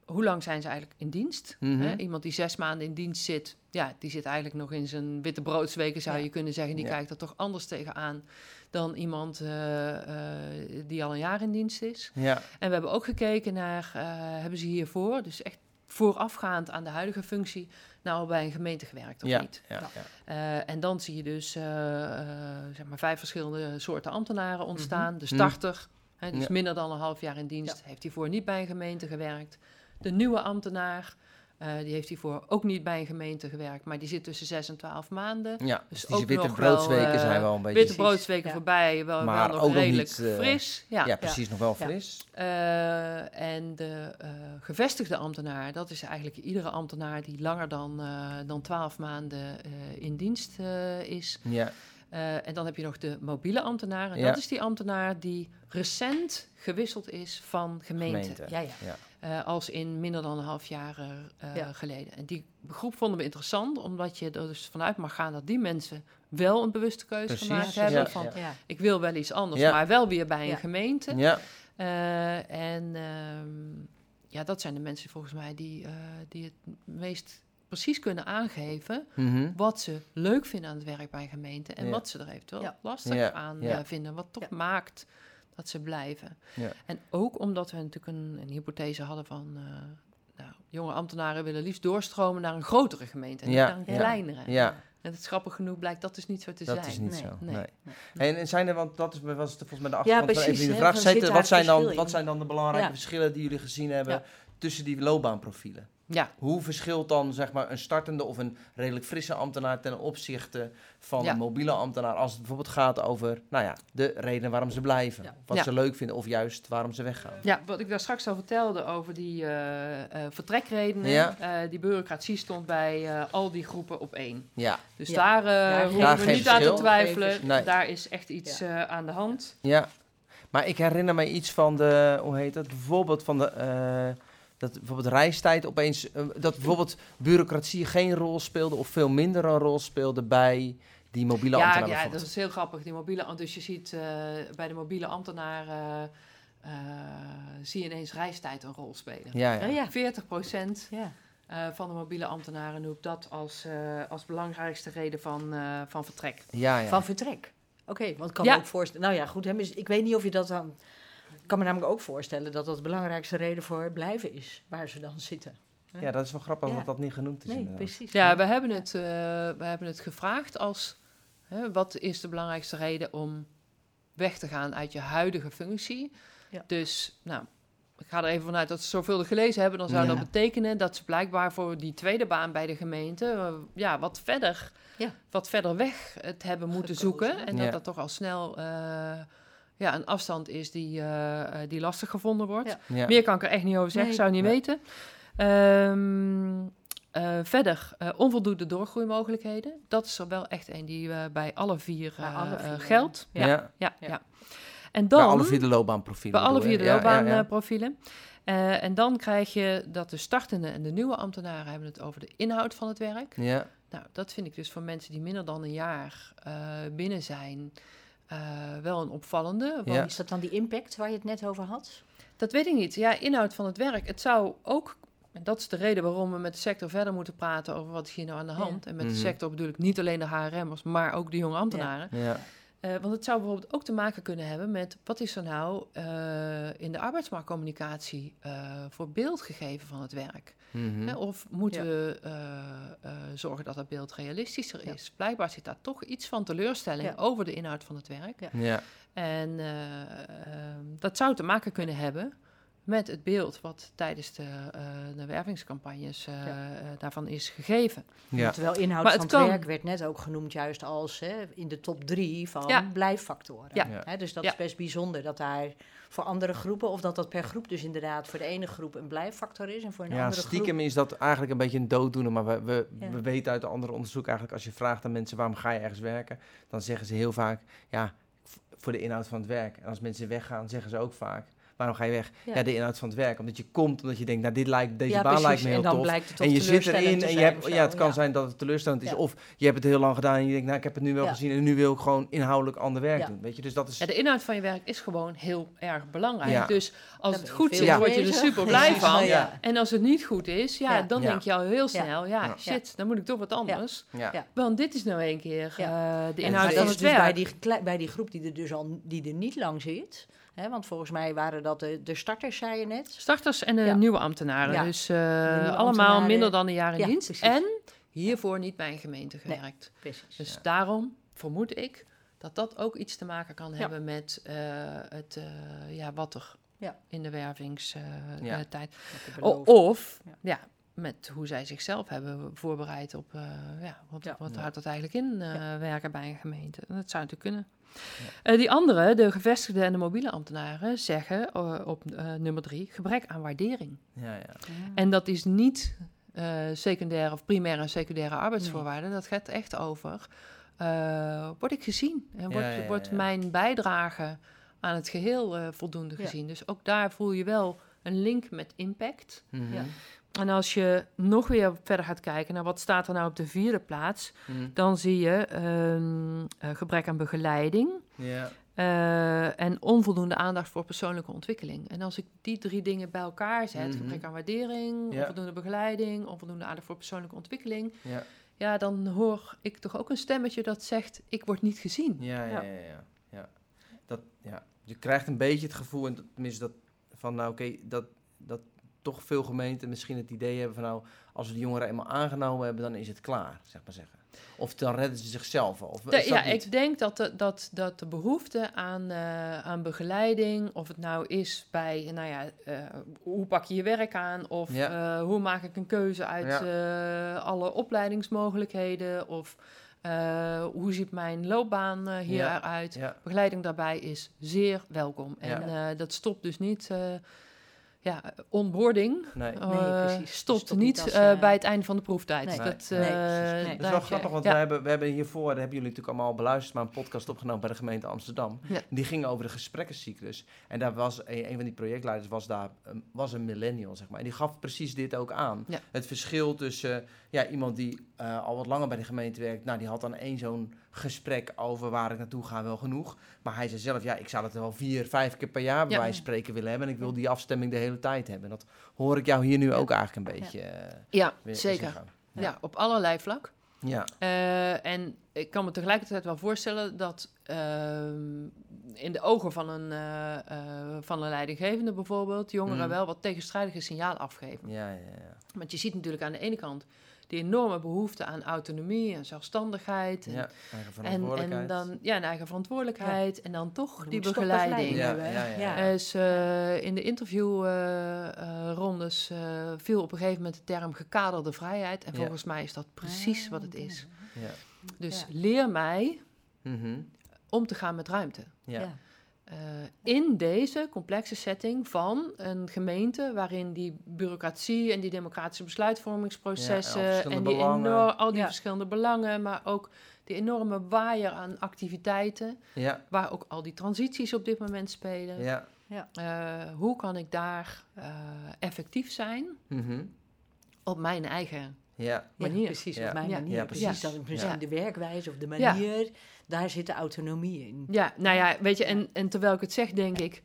hoe lang zijn ze eigenlijk in dienst? Mhm. Iemand die zes maanden in dienst zit... Ja, die zit eigenlijk nog in zijn witte broodsweken, zou Ja. je kunnen zeggen. Die Ja. kijkt er toch anders tegenaan... dan iemand eh, eh, die al een jaar in dienst is. Ja, En we hebben ook gekeken naar, eh, hebben ze hiervoor, dus echt voorafgaand aan de huidige functie, nou bij een gemeente gewerkt of ja, niet. ja, Ja. ja. En dan zie je dus zeg maar vijf verschillende soorten ambtenaren ontstaan. De Mhm. starter, hè, dus minder dan een half jaar in dienst, heeft hiervoor niet bij een gemeente gewerkt. De nieuwe ambtenaar, eh, die heeft hiervoor ook niet bij een gemeente gewerkt, maar die zit tussen zes en twaalf maanden. Ja, Dus dus die ook witte nog wel, broodsweken eh, zijn wel een beetje... Witte broodsweken ja. voorbij, wel, Maar wel nog ook nog redelijk niet, eh, fris. ja, precies, nog wel Ja. fris. Eh, en de eh, gevestigde ambtenaar, dat is eigenlijk iedere ambtenaar die langer dan, eh dan 12 maanden eh, in dienst eh, is. Ja, Eh, en dan heb je nog de mobiele ambtenaar. En Ja. dat is die ambtenaar die recent gewisseld is van gemeente. Gemeente. Ja, ja. Eh, als in minder dan een half jaar eh, Ja. geleden. En die groep vonden we interessant, omdat je er dus vanuit mag gaan dat die mensen wel een bewuste keuze Precies, gemaakt hebben. ja. van, ja. ik wil wel iets anders, Ja. maar wel weer bij een Ja. gemeente. Ja, Eh, en ehm, ja, dat zijn de mensen volgens mij die, eh, die het meest precies kunnen aangeven mhm. wat ze leuk vinden aan het werk bij een gemeente en Ja. wat ze er eventueel Ja. lastig Ja, aan ja. vinden, wat toch Ja. maakt dat ze blijven. Ja. En ook omdat we natuurlijk een, een hypothese hadden van eh, nou, jonge ambtenaren willen liefst doorstromen naar een grotere gemeente en Ja, niet naar een ja. kleinere. ja. En het is grappig genoeg blijkt dat dus niet zo te dat zijn. is niet Nee, zo. nee. Nee. En, en zijn er, want dat is, was het volgens mij de Ja, achtergrond van precies, even de vraag. wat, zijn dan, in? wat zijn dan de belangrijke Ja. verschillen die jullie gezien hebben Ja. tussen die loopbaanprofielen? Ja, Hoe verschilt dan zeg maar, een startende of een redelijk frisse ambtenaar ten opzichte van Ja. een mobiele ambtenaar als het bijvoorbeeld gaat over nou ja, de reden waarom ze blijven, Ja. wat Ja. ze leuk vinden of juist waarom ze weggaan? Ja, wat ik daar straks al vertelde over die eh, eh, vertrekredenen. Ja. eh, die bureaucratie stond bij eh, al die groepen op één. Ja, Dus Ja. daar, eh Daar hoeven Daar we niet aan te twijfelen. Nee. Daar is echt iets Ja. eh, aan de hand. ja. Maar ik herinner me iets van de, hoe heet dat, bijvoorbeeld van de, eh, dat bijvoorbeeld reistijd opeens, eh, dat bijvoorbeeld bureaucratie geen rol speelde of veel minder een rol speelde bij die mobiele Ja, ambtenaar ja, dat is heel grappig. Die mobiele, dus je ziet eh, bij de mobiele ambtenaar eh, zie je ineens reistijd een rol spelen. Ja, ja. Oh, ja. 40 procent Ja. eh, van de mobiele ambtenaren noemt dat als, eh, als belangrijkste reden van, eh, van vertrek. ja, ja. Van vertrek. Oké, want ik kan Ja. me ook voorstellen. Nou ja, goed. Hè, ik weet niet of je dat dan. Ik kan me namelijk ook voorstellen dat dat de belangrijkste reden voor blijven is. Waar ze dan zitten. ja, dat is wel grappig Ja. dat dat niet genoemd is. Nee, inderdaad. precies. Ja, we hebben het, eh, we hebben het gevraagd als... Hè, wat is de belangrijkste reden om weg te gaan uit je huidige functie? Ja. Dus, nou, ik ga er even vanuit dat ze zorgvuldig gelezen hebben. Dan zou Ja. dat betekenen dat ze blijkbaar voor die tweede baan bij de gemeente... eh, ja, wat verder, Ja. wat verder weg het hebben moeten Gekozen. zoeken. En Ja. dat dat toch al snel... eh, ja, een afstand is die, eh, eh, die lastig gevonden wordt. Ja. Ja. Meer kan ik er echt niet over zeggen, Nee. zou niet Nee. weten. Ehm, eh, verder, eh, onvoldoende doorgroeimogelijkheden. Dat is er wel echt een die bij alle vier, Bij alle vier, geldt. Ja. Ja, ja, Ja. ja. En Bij dan, alle vier de loopbaanprofielen. bij alle vier de Ja, ja, ja. loopbaanprofielen. Eh, en dan krijg je dat de startende en de nieuwe ambtenaren hebben het over de inhoud van het werk. Ja, Nou, dat vind ik dus voor mensen die minder dan een jaar eh, binnen zijn eh, wel een opvallende. Want Ja. Is dat dan die impact waar je het net over had? Dat weet ik niet. Ja, inhoud van het werk. Het zou ook, en dat is de reden waarom we met de sector verder moeten praten over wat is hier nou aan de Ja. hand. En met Mhm. de sector bedoel ik niet alleen de HRM'ers, maar ook de jonge ambtenaren. ja. Eh, want het zou bijvoorbeeld ook te maken kunnen hebben met wat is er nou eh, in de arbeidsmarktcommunicatie eh, voor beeld gegeven van het werk. Mhm. Hè, Of moeten Ja. we eh, eh, zorgen dat dat beeld realistischer Ja. is? Blijkbaar zit daar toch iets van teleurstelling Ja. over de inhoud van het werk. Ja. Ja. En eh, ehm, dat zou te maken kunnen hebben met het beeld wat tijdens de, eh, de wervingscampagnes eh, Ja. eh, daarvan is gegeven. Ja. Terwijl inhoud Maar van het werk werd net ook genoemd juist als hè, in de top drie van Ja. blijffactoren. Ja. Ja. Hè, dus dat Ja. is best bijzonder dat daar voor andere groepen, of dat dat per groep dus inderdaad voor de ene groep een blijffactor is en voor een Ja, andere stiekem is dat eigenlijk een beetje een dooddoener. Maar we, we, Ja. we weten uit de andere onderzoek eigenlijk... als je vraagt aan mensen waarom ga je ergens werken... dan zeggen ze heel vaak, ja, voor de inhoud van het werk. En als mensen weggaan, zeggen ze ook vaak... waarom ga je weg? Ja, Ja. de inhoud van het werk. Omdat je komt, omdat je denkt, nou, dit lijkt, deze Ja, baan lijkt me heel en dan tof. blijkt het toch En je zit erin en je hebt, ja, het kan zijn dat het teleurstellend is. Ja. Of je hebt het heel lang gedaan en je denkt, nou, ik heb het nu wel Ja. gezien... en nu wil ik gewoon inhoudelijk ander werk Ja. doen. Weet je, dus dat is... Ja, de inhoud van je werk is gewoon heel erg belangrijk. Ja. Dus als het goed mee word je er super blij van. Ja. En als het niet goed is, ja, Ja. dan Ja. denk je al heel snel, ja, Ja. shit, dan moet ik toch wat anders. Want dit is nou een keer eh, de inhoud van dat het is dus bij werk. bij die groep die er dus al die er niet lang zit. Hè, want volgens mij waren dat de, de starters, zei je net. Starters en de Ja. nieuwe ambtenaren. Ja. Dus eh, nieuwe allemaal ambtenaren. minder dan een jaar in Ja, dienst. precies. En hiervoor niet bij een gemeente Nee. gewerkt. Precies. Dus Ja. daarom vermoed ik dat dat ook iets te maken kan Ja. hebben met eh, het, eh, ja, wat er Ja. in de wervingstijd. Of Ja. ja. met hoe zij zichzelf hebben voorbereid op ja, wat, Ja. wat Ja. houdt dat eigenlijk in eh, Ja. werken bij een gemeente. Dat zou natuurlijk kunnen. Eh, die andere, de gevestigde en de mobiele ambtenaren, zeggen eh, op eh, nummer drie gebrek aan waardering. Ja, ja. En dat is niet eh, secundaire of primaire en secundaire arbeidsvoorwaarden. Dat gaat echt over eh, word ik gezien? En wordt, Ja, ja, wordt ja. mijn bijdrage aan het geheel eh, voldoende Ja. gezien? Dus ook daar voel je wel een link met impact. Ja. En als je nog weer verder gaat kijken naar wat staat er nou op de vierde plaats, Mhm. dan zie je ehm, eh, gebrek aan begeleiding. Eh, en onvoldoende aandacht voor persoonlijke ontwikkeling. En als ik die drie dingen bij elkaar zet, Mhm. gebrek aan waardering, onvoldoende begeleiding, onvoldoende aandacht voor persoonlijke ontwikkeling, Ja. ja, dan hoor ik toch ook een stemmetje dat zegt, ik word niet gezien. Ja, ja, Ja. ja, ja, ja. Dat, ja. Je krijgt een beetje het gevoel, en tenminste dat, van nou oké, dat, dat toch veel gemeenten misschien het idee hebben van nou, als we de jongeren eenmaal aangenomen hebben, dan is het klaar, zeg maar zeggen. Of dan redden ze zichzelf al. Of ja, niet? ik denk dat de, dat, dat de behoefte aan, eh, aan begeleiding, of het nou is bij, nou ja, eh, hoe pak je je werk aan, of Ja. eh, hoe maak ik een keuze uit alle opleidingsmogelijkheden, of hoe ziet mijn loopbaan eh, hier Ja. Begeleiding daarbij is zeer welkom. En dat stopt dus niet, ja, onboarding nee. Nee, eh, precies. stopt Stopt niet als, eh, eh, bij het einde van de proeftijd. Nee. Dat, Nee, eh. Nee. Is wel grappig, want ja. we, hebben, we hebben hiervoor, dat hebben jullie natuurlijk allemaal al beluisterd, maar een podcast opgenomen bij de gemeente Amsterdam. Ja. Die ging over de gesprekkencyclus. En daar was een, een van die projectleiders was daar een- was een millennial, zeg maar. En die gaf precies dit ook aan. Ja. Het verschil tussen ja, iemand die eh, al wat langer bij de gemeente werkt, nou die had dan één zo'n gesprek over waar ik naartoe ga wel genoeg. Maar hij zei zelf, ja, ik zou het wel vier, vijf keer per jaar bij Ja. wijze van spreken willen hebben. En ik wil die afstemming de hele tijd hebben. Dat hoor ik jou hier nu ook eigenlijk een beetje eh, Ja, zeker. Ja. op allerlei vlak. Ja, Eh, en ik kan me tegelijkertijd wel voorstellen dat ehm, in de ogen van een, van een leidinggevende bijvoorbeeld, jongeren Mm. wel wat tegenstrijdige signaal afgeven. ja, ja, ja. Want je ziet natuurlijk aan de ene kant die enorme behoefte aan autonomie en zelfstandigheid. En, ja eigen en, verantwoordelijkheid. en dan ja, een eigen verantwoordelijkheid. En dan toch Je die toch begeleiding. begeleiding Ja, hebben, ja, hè? ja. Ja. Dus eh, in de interviewrondes eh viel op een gegeven moment de term gekaderde vrijheid. En Ja. volgens mij is dat precies wat het is. ja. Dus Ja. leer mij Mhm. om te gaan met ruimte. ja. Eh, in deze complexe setting van een gemeente waarin die bureaucratie en die democratische besluitvormingsprocessen Ja, en al en, die enorm, al die Ja. verschillende belangen, maar ook die enorme waaier aan activiteiten, Ja, waar ook al die transities op dit moment spelen. ja. Eh, hoe kan ik daar eh, effectief zijn Mhm. op mijn eigen Ja, Ja, manier? precies, Ja. op mijn manier. Ja, precies. Dat is misschien Ja. de werkwijze of de Ja. manier, daar zit de autonomie in. Ja, nou ja, weet je, en, en terwijl ik het zeg, denk ik.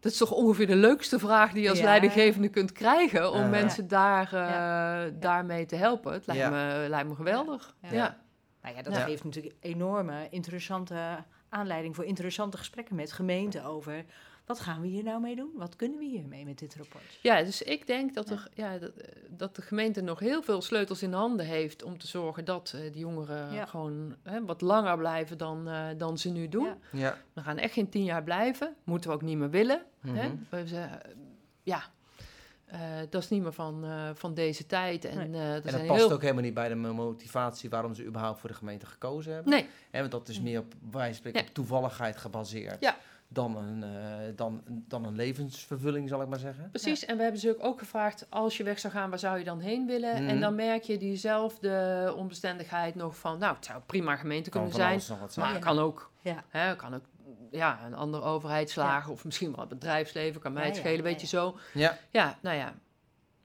Dat is toch ongeveer de leukste vraag die je als Ja. leidinggevende kunt krijgen om mensen daar, eh, Ja. daarmee te helpen. Het lijkt, Ja. me, lijkt me geweldig. Ja. Ja. Ja. Nou ja, dat Ja. geeft natuurlijk enorme interessante aanleiding voor interessante gesprekken met gemeenten over wat gaan we hier nou mee doen? Wat kunnen we hiermee met dit rapport? Ja, dus ik denk dat, er, ja, dat, dat de gemeente nog heel veel sleutels in handen heeft om te zorgen dat eh, die jongeren Ja. gewoon hè, wat langer blijven dan, eh, dan ze nu doen. Ja. ja. We gaan echt geen tien jaar blijven. Moeten we ook niet meer willen. Hè? Mhm. We zeggen, ja, eh, dat is niet meer van, eh, van deze tijd. En, Nee. En dat zijn past heel... ook helemaal niet bij de motivatie waarom ze überhaupt voor de gemeente gekozen hebben. Nee, Hè, want dat is meer op, wij wijze van spreken, op toevalligheid gebaseerd Ja. Dan, een, eh, dan, dan een levensvervulling, zal ik maar zeggen. precies. En we hebben ze ook gevraagd, als je weg zou gaan, waar zou je dan heen willen? Mhm. En dan merk je diezelfde onbestendigheid nog van, nou, het zou prima gemeente Kan kunnen zijn. Maar Ja. kan ook, Ja. hè, kan ook ja, een andere overheid slagen. Of misschien wel het bedrijfsleven, kan mij Ja, het ja, schelen, ja, weet je zo. Ja, Ja, nou ja,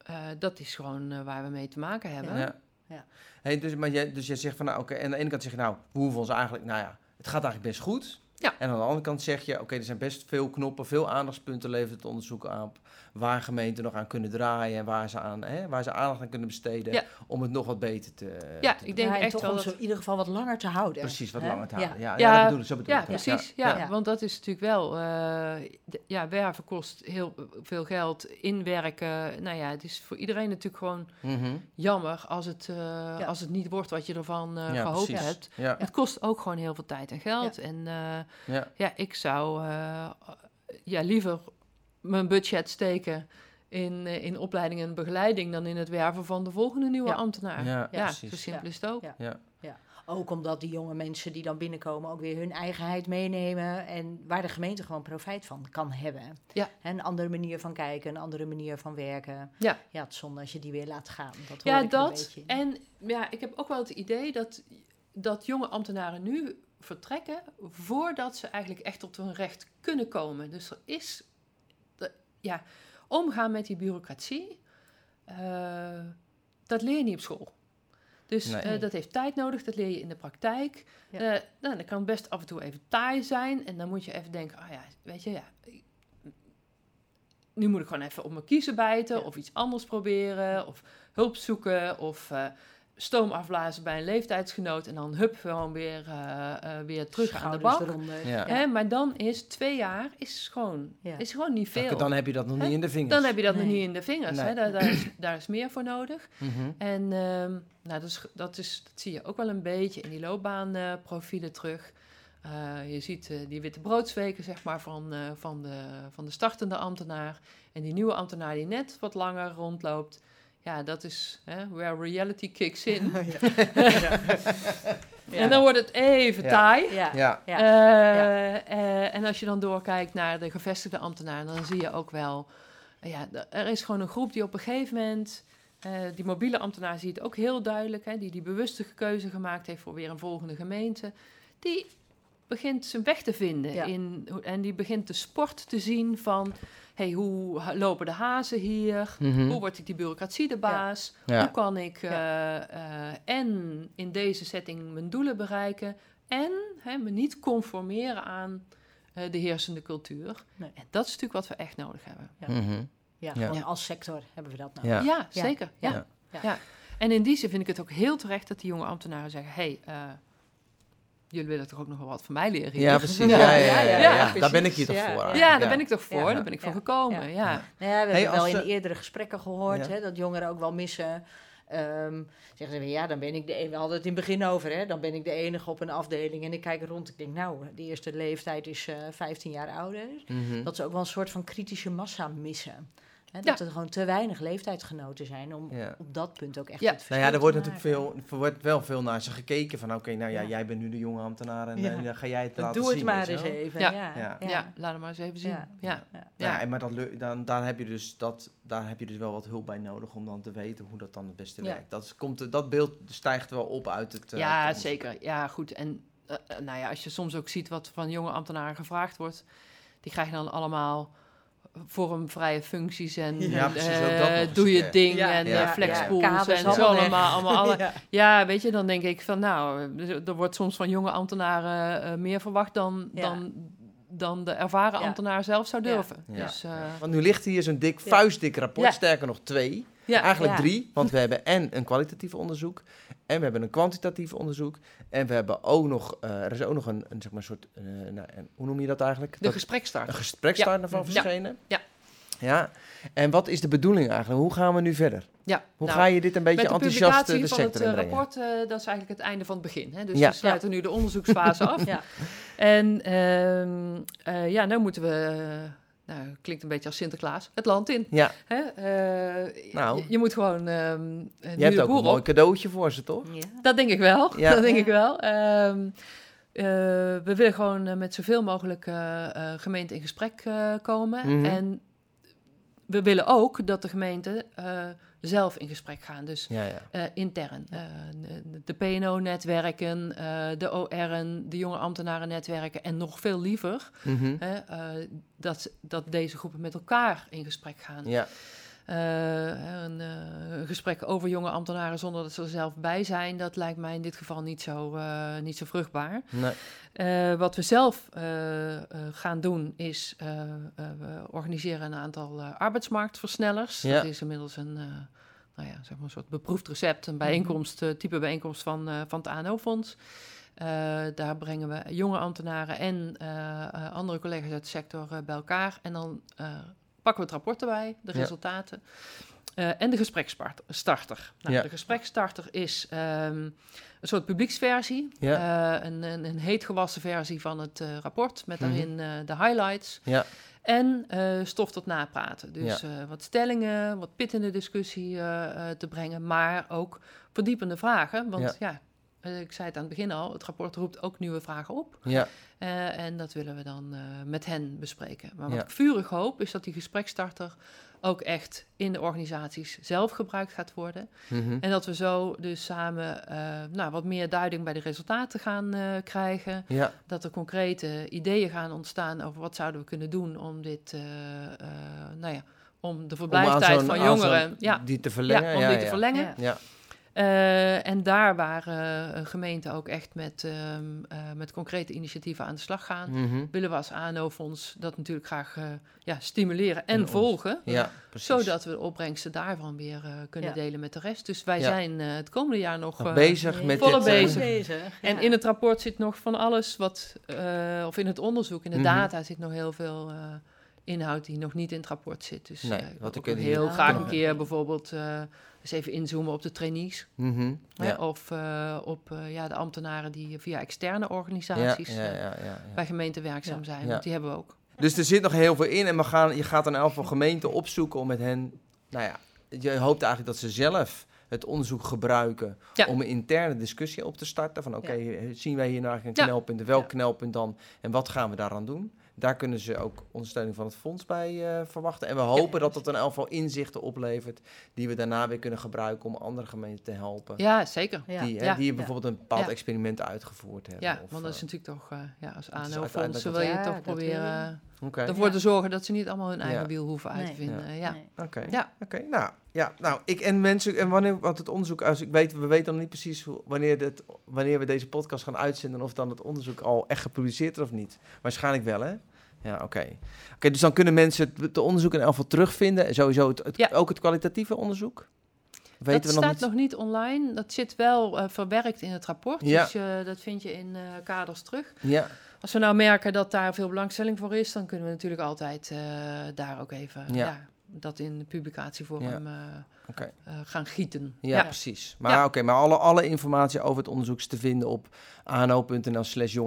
eh, dat is gewoon eh, waar we mee te maken hebben. ja. Ja. Hey, dus, maar jij, dus jij zegt van, nou oké, en aan de ene kant zeg je, nou, we hoeven ons eigenlijk, nou ja, het gaat eigenlijk best goed. Ja. En aan de andere kant zeg je, oké, er zijn best veel knoppen, veel aandachtspunten levert het onderzoek aan waar gemeenten nog aan kunnen draaien en waar ze, aan, hè, waar ze aandacht aan kunnen besteden Ja. om het nog wat beter te Ja, te ik denk Ja, echt toch wel om dat... zo in ieder geval wat langer te houden. Precies, wat hè? langer te houden. Ja, ja, Ja, dat bedoel ik, zo bedoel Ja, ik het. precies. Ja, Ja. want dat is natuurlijk wel... eh, ja, werven kost heel veel geld. Inwerken, nou ja, het is voor iedereen natuurlijk gewoon Mhm. jammer als het, eh, als het niet wordt wat je ervan eh, Ja, gehoopt precies. hebt. Ja, Het kost ook gewoon heel veel tijd en geld. En eh, ja. ja, ik zou eh, ja, liever mijn budget steken in, eh, in opleiding en begeleiding dan in het werven van de volgende nieuwe Ja. ambtenaar. Ja, Ja, precies. zo simpel is het ook. Ja. ja. Ook omdat die jonge mensen die dan binnenkomen ook weer hun eigenheid meenemen. En waar de gemeente gewoon profijt van kan hebben. Ja. Hè, Een andere manier van kijken, een andere manier van werken. Ja. Ja, het zonde als je die weer laat gaan. Dat hoor Ja, ik een dat. beetje. En ja, ik heb ook wel het idee dat dat jonge ambtenaren nu vertrekken voordat ze eigenlijk echt tot hun recht kunnen komen. Dus er is, ja, omgaan met die bureaucratie, eh, dat leer je niet op school. Dus Nee. eh, dat heeft tijd nodig, dat leer je in de praktijk. Ja. Eh, nou, dat kan best af en toe even taai zijn. En dan moet je even denken, ah ja, weet je, ja, nu moet ik gewoon even op mijn kiezen bijten, Ja. of iets anders proberen, of hulp zoeken, of eh, stoom afblazen bij een leeftijdsgenoot en dan hup, gewoon weer, eh, eh, weer terug aan de bak. Ja. Hè, maar dan is twee jaar is gewoon, Ja. is gewoon niet veel. Dan heb je dat nog Hè? niet in de vingers. Dan heb je dat nog niet in de vingers. Nee. Hè? Daar, daar, is, daar is meer voor nodig. Mhm. En ehm, nou, dat, is, dat, is, dat zie je ook wel een beetje in die loopbaanprofielen terug. Eh, je ziet eh, die witte broodsweken zeg maar, van, eh, van, de, van de startende ambtenaar. En die nieuwe ambtenaar die net wat langer rondloopt. Ja, dat is hè, where reality kicks in. <laughs> <laughs> En dan wordt het even Ja. taai. Ja. Ja. Ja. Eh, eh, en als je dan doorkijkt naar de gevestigde ambtenaren, dan zie je ook wel, eh, ja, er is gewoon een groep die op een gegeven moment, eh, die mobiele ambtenaar ziet het ook heel duidelijk, hè, die die bewuste keuze gemaakt heeft voor weer een volgende gemeente, die begint zijn weg te vinden Ja. in, en die begint de sport te zien van, hey, hoe lopen de hazen hier? Mhm. Hoe word ik die bureaucratie de baas? Ja. Hoe kan ik eh, eh, en in deze setting mijn doelen bereiken en hè, me niet conformeren aan eh, de heersende cultuur? Nee. En dat is natuurlijk wat we echt nodig hebben. Ja. Mhm. Ja, Ja. gewoon als sector hebben we dat nou. Ja. Ja, Ja. zeker. Ja. Ja. Ja. Ja. En in die zin vind ik het ook heel terecht dat die jonge ambtenaren zeggen: hey, eh, jullie willen toch ook nog wel wat van mij leren? hier? Ja, precies. <laughs> Ja, ja, ja, ja, Ja, ja. Daar ben ik hier toch voor. ja. Ja, daar ben ik toch voor, Ja. daar ben ik voor Ja. gekomen. Ja. Ja. Nou ja, we Hey, hebben wel in eerdere gesprekken gehoord Ja. hè, dat jongeren ook wel missen. Ehm zeggen ze, ja, dan ben ik de enige. We hadden het in het begin over, hè, dan ben ik de enige op een afdeling. En ik kijk rond, ik denk, nou, de eerste leeftijd is eh 15 jaar ouder. Mhm. Dat ze ook wel een soort van kritische massa missen. Hè, dat er gewoon te weinig leeftijdsgenoten zijn om Ja. op dat punt ook echt Ja. het verschil Nou ja, er wordt natuurlijk veel, er wordt wel veel naar ze gekeken van oké, nou ja, Ja. jij bent nu de jonge ambtenaar en Ja. eh, dan ga jij het laten Doe het zien. maar weet je eens wel. even. Ja. Ja, Ja. Ja. laat het maar eens even zien. Ja. Ja. Ja. Ja, en maar dat, dan, daar, heb je dus dat, daar heb je dus wel wat hulp bij nodig om dan te weten hoe dat dan het beste Ja. werkt. Dat, is- komt, dat beeld stijgt wel op uit het. eh, Ja, het zeker. Ja, goed. En eh, nou ja, als je soms ook ziet wat van jonge ambtenaren gevraagd wordt, die krijgen dan allemaal vormvrije functies en Ja, eh, doe je ding Ja, en ja, eh, flexpools ja. En zo allemaal allemaal. alle, <laughs> Ja. ja, weet je, dan denk ik van nou, er- er wordt soms van jonge ambtenaren eh, meer verwacht dan, Ja. dan, dan de ervaren Ja. ambtenaar zelf zou durven. Ja. Dus, eh, Want nu ligt hier zo'n dik, vuistdik rapport, Ja. sterker nog twee. Ja, Eigenlijk Ja. drie, want we <laughs> hebben en een kwalitatief onderzoek, en we hebben een kwantitatief onderzoek, en we hebben ook nog, eh, er is ook nog een, een, zeg maar, soort, eh, nou, hoe noem je dat eigenlijk? de gesprekstart. een gespreksstart ervan Ja. verschenen. Ja. Ja, en wat is de bedoeling eigenlijk? Hoe gaan we nu verder? Ja, Hoe nou, ga je dit een beetje de enthousiast publicatie de van het sector eh, rapport, dat is eigenlijk het einde van het begin. Hè? Dus Ja. we sluiten nu de onderzoeksfase <laughs> af. Ja. En ehm, eh, ja, nu moeten we, nou, klinkt een beetje als Sinterklaas, het land in. Ja, Hè? Eh, Nou. je, je moet gewoon ehm je hebt ook een mooi cadeautje voor ze, toch? Ja. Dat denk ik wel. Ja. Dat denk Ja. ik wel. Ehm, eh, we willen gewoon eh, met zoveel mogelijk gemeenten in gesprek eh, komen. Mhm. En we willen ook dat de gemeenten eh, zelf in gesprek gaan. Dus Ja, ja. eh, intern. Eh, de, PNO-netwerken, eh, de OR'en, de jonge ambtenaren-netwerken en nog veel liever Mhm. dat, dat deze groepen met elkaar in gesprek gaan. Ja, een, eh, een gesprek over jonge ambtenaren zonder dat ze er zelf bij zijn, dat lijkt mij in dit geval niet zo, eh, niet zo vruchtbaar. nee. Eh, wat we zelf eh, eh, gaan doen is, eh, eh, we organiseren een aantal eh, arbeidsmarktversnellers. Ja. Dat is inmiddels een, eh, nou ja, zeg maar een soort beproefd recept, een bijeenkomst, eh, type bijeenkomst van, eh, van het ANO-fonds. Eh, daar brengen we jonge ambtenaren en eh, eh, andere collega's uit de sector eh, bij elkaar. En dan eh, pakken we het rapport erbij, de resultaten. eh, en de gespreksstarter. Nou, Ja. De gespreksstarter is ehm, een soort publieksversie. Ja. Eh, een, een, een heet gewassen versie van het eh, rapport met Mhm. daarin de highlights. Ja. En stof tot napraten. Dus wat stellingen, wat pit in de discussie te brengen, maar ook verdiepende vragen. Want ja, ik zei het aan het begin al, het rapport roept ook nieuwe vragen op. Ja, Eh, en dat willen we dan eh, met hen bespreken. Maar wat Ja. ik vurig hoop, is dat die gesprekstarter ook echt in de organisaties zelf gebruikt gaat worden. mhm. En dat we zo dus samen eh, nou, wat meer duiding bij de resultaten gaan eh, krijgen. ja, Dat er concrete ideeën gaan ontstaan over wat zouden we kunnen doen om dit, eh, eh, nou ja, om de Om verblijftijd van jongeren, ja, die te ja, verlengen. om ja, dit te ja. verlengen. Ja. Eh, en daar waar eh, een gemeente ook echt met, ehm, eh, met concrete initiatieven aan de slag gaan, mhm. willen we als ANO-fonds dat natuurlijk graag eh, ja, stimuleren en volgen. ja. Zodat we de opbrengsten daarvan weer eh, kunnen Ja. delen met de rest. Dus wij Ja. zijn eh, het komende jaar nog, Nog eh, bezig met volle dit, eh, bezig. En in het rapport zit nog van alles wat, eh, of in het onderzoek, in de Mhm. data zit nog heel veel eh, inhoud die nog niet in het rapport zit. Dus Nee, eh, ik wat wil ik heel graag een keer bijvoorbeeld eh, eens even inzoomen op de trainees. Mhm. hè, Ja. Of eh, op eh, ja, de ambtenaren die via externe organisaties ja, eh, ja, ja, ja. bij gemeenten werkzaam zijn. Ja. Want die hebben we ook. Dus er zit nog heel veel in en we gaan, je gaat een aantal gemeenten opzoeken om met hen, nou ja, je hoopt eigenlijk dat ze zelf het onderzoek gebruiken Ja. om een interne discussie op te starten. Van oké, zien wij hier nou eigenlijk een knelpunt, welk Ja. knelpunt dan en wat gaan we daaraan doen? Daar kunnen ze ook ondersteuning van het fonds bij eh, verwachten. En we hopen dat dat in elk geval inzichten oplevert die we daarna weer kunnen gebruiken om andere gemeenten te helpen. Ja, zeker. Ja. Die, hè, die bijvoorbeeld een bepaald Ja. experiment uitgevoerd hebben. Ja, of, want dat is eh, natuurlijk toch, eh, ja, als uiteindelijk wil je Ja, toch proberen Oké, ervoor Ja. te zorgen dat ze niet allemaal hun eigen Ja. wiel hoeven uit te Nee. vinden. Ja. Nee. Oké. Ja. Oké. Nou, ja. Nou, ik en mensen en wanneer wat het onderzoek als ik weet we weten nog niet precies hoe, wanneer dit wanneer we deze podcast gaan uitzenden of dan het onderzoek al echt gepubliceerd is of niet. Waarschijnlijk wel, hè? Ja, oké. Oké, dus dan kunnen mensen het, het onderzoek in elk geval terugvinden. Sowieso het, het- Ja. ook het kwalitatieve onderzoek. Weten dat we nog staat niet? nog niet online. Dat zit wel eh, verwerkt in het rapport. Ja. Dus eh, dat vind je in eh, kaders terug. Ja. Als we nou merken dat daar veel belangstelling voor is, dan kunnen we natuurlijk altijd daar ook even Ja. Ja. dat in publicatievorm eh, Oké. eh, gaan gieten. Ja, Ja. precies. Maar Ja. oké, maar alle, alle informatie over het onderzoek is te vinden op ano.nl slash.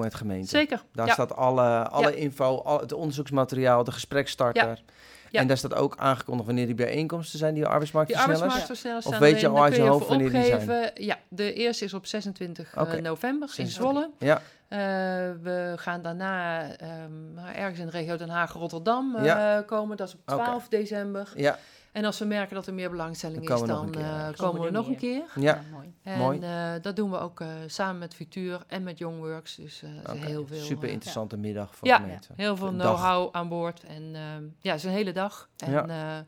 Zeker. Daar ja. staat alle, alle Ja. info, al, het onderzoeksmateriaal, de gesprekstarter. Ja. En daar staat ook aangekondigd wanneer die bijeenkomsten zijn, die Die arbeidsmarktversnellers. arbeidsmarktversnellers Of staan weet je al uit je hoofd wanneer die zijn? Ja, de eerste is op 26 eh, november in 26. Zwolle. Ja, Eh, we gaan daarna ehm, ergens in de regio Den Haag-Rotterdam eh, Ja. komen. Dat is op Oké. 12 december. ja, En als we merken dat er meer belangstelling Dan is, komen we nog dan een keer, eh, ja. komen we er nog een keer. ja. mooi. En Mooi. eh, dat doen we ook eh, samen met Futuur en met Youngworks. Dus heel veel, Super interessante middag voor Ja. gemeenten. heel veel know-how aan boord. En ehm, ja, het is een hele dag. En Ja.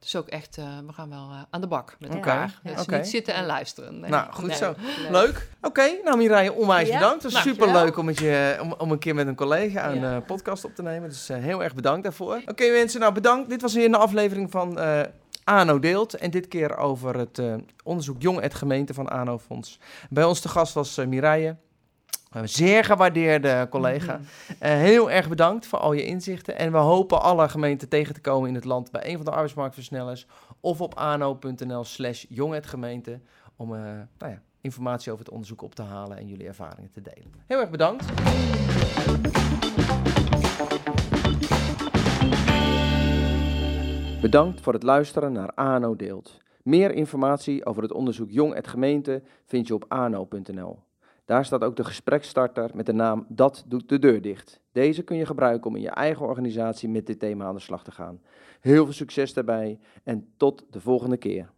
Het is ook echt, eh, we gaan wel eh, aan de bak met elkaar. is Oké. niet zitten en luisteren. Nee. Nou, goed Nee. zo. Leuk. Leuk. Oké, nou Mireille, onwijs Ja. bedankt. Het was Nou, super leuk om, met je, om, om een keer met een collega een Ja. eh, podcast op te nemen. Dus heel erg bedankt daarvoor. Oké mensen, nou bedankt. Dit was weer een aflevering van eh ANO Deelt. En dit keer over het eh, onderzoek Jong het Gemeente van ANO Fonds. Bij ons te gast was eh Mireille. Een zeer gewaardeerde collega. Mhm. Eh, heel erg bedankt voor al je inzichten. En we hopen alle gemeenten tegen te komen in het land bij een van de arbeidsmarktversnellers. Of op ano.nl slash jonghetgemeente. Om eh, nou ja, informatie over het onderzoek op te halen en jullie ervaringen te delen. Heel erg bedankt. Bedankt voor het luisteren naar ANO Deelt. Meer informatie over het onderzoek Jong het Gemeente vind je op ano.nl. Daar staat ook de gespreksstarter met de naam Dat doet de deur dicht. Deze kun je gebruiken om in je eigen organisatie met dit thema aan de slag te gaan. Heel veel succes daarbij en tot de volgende keer.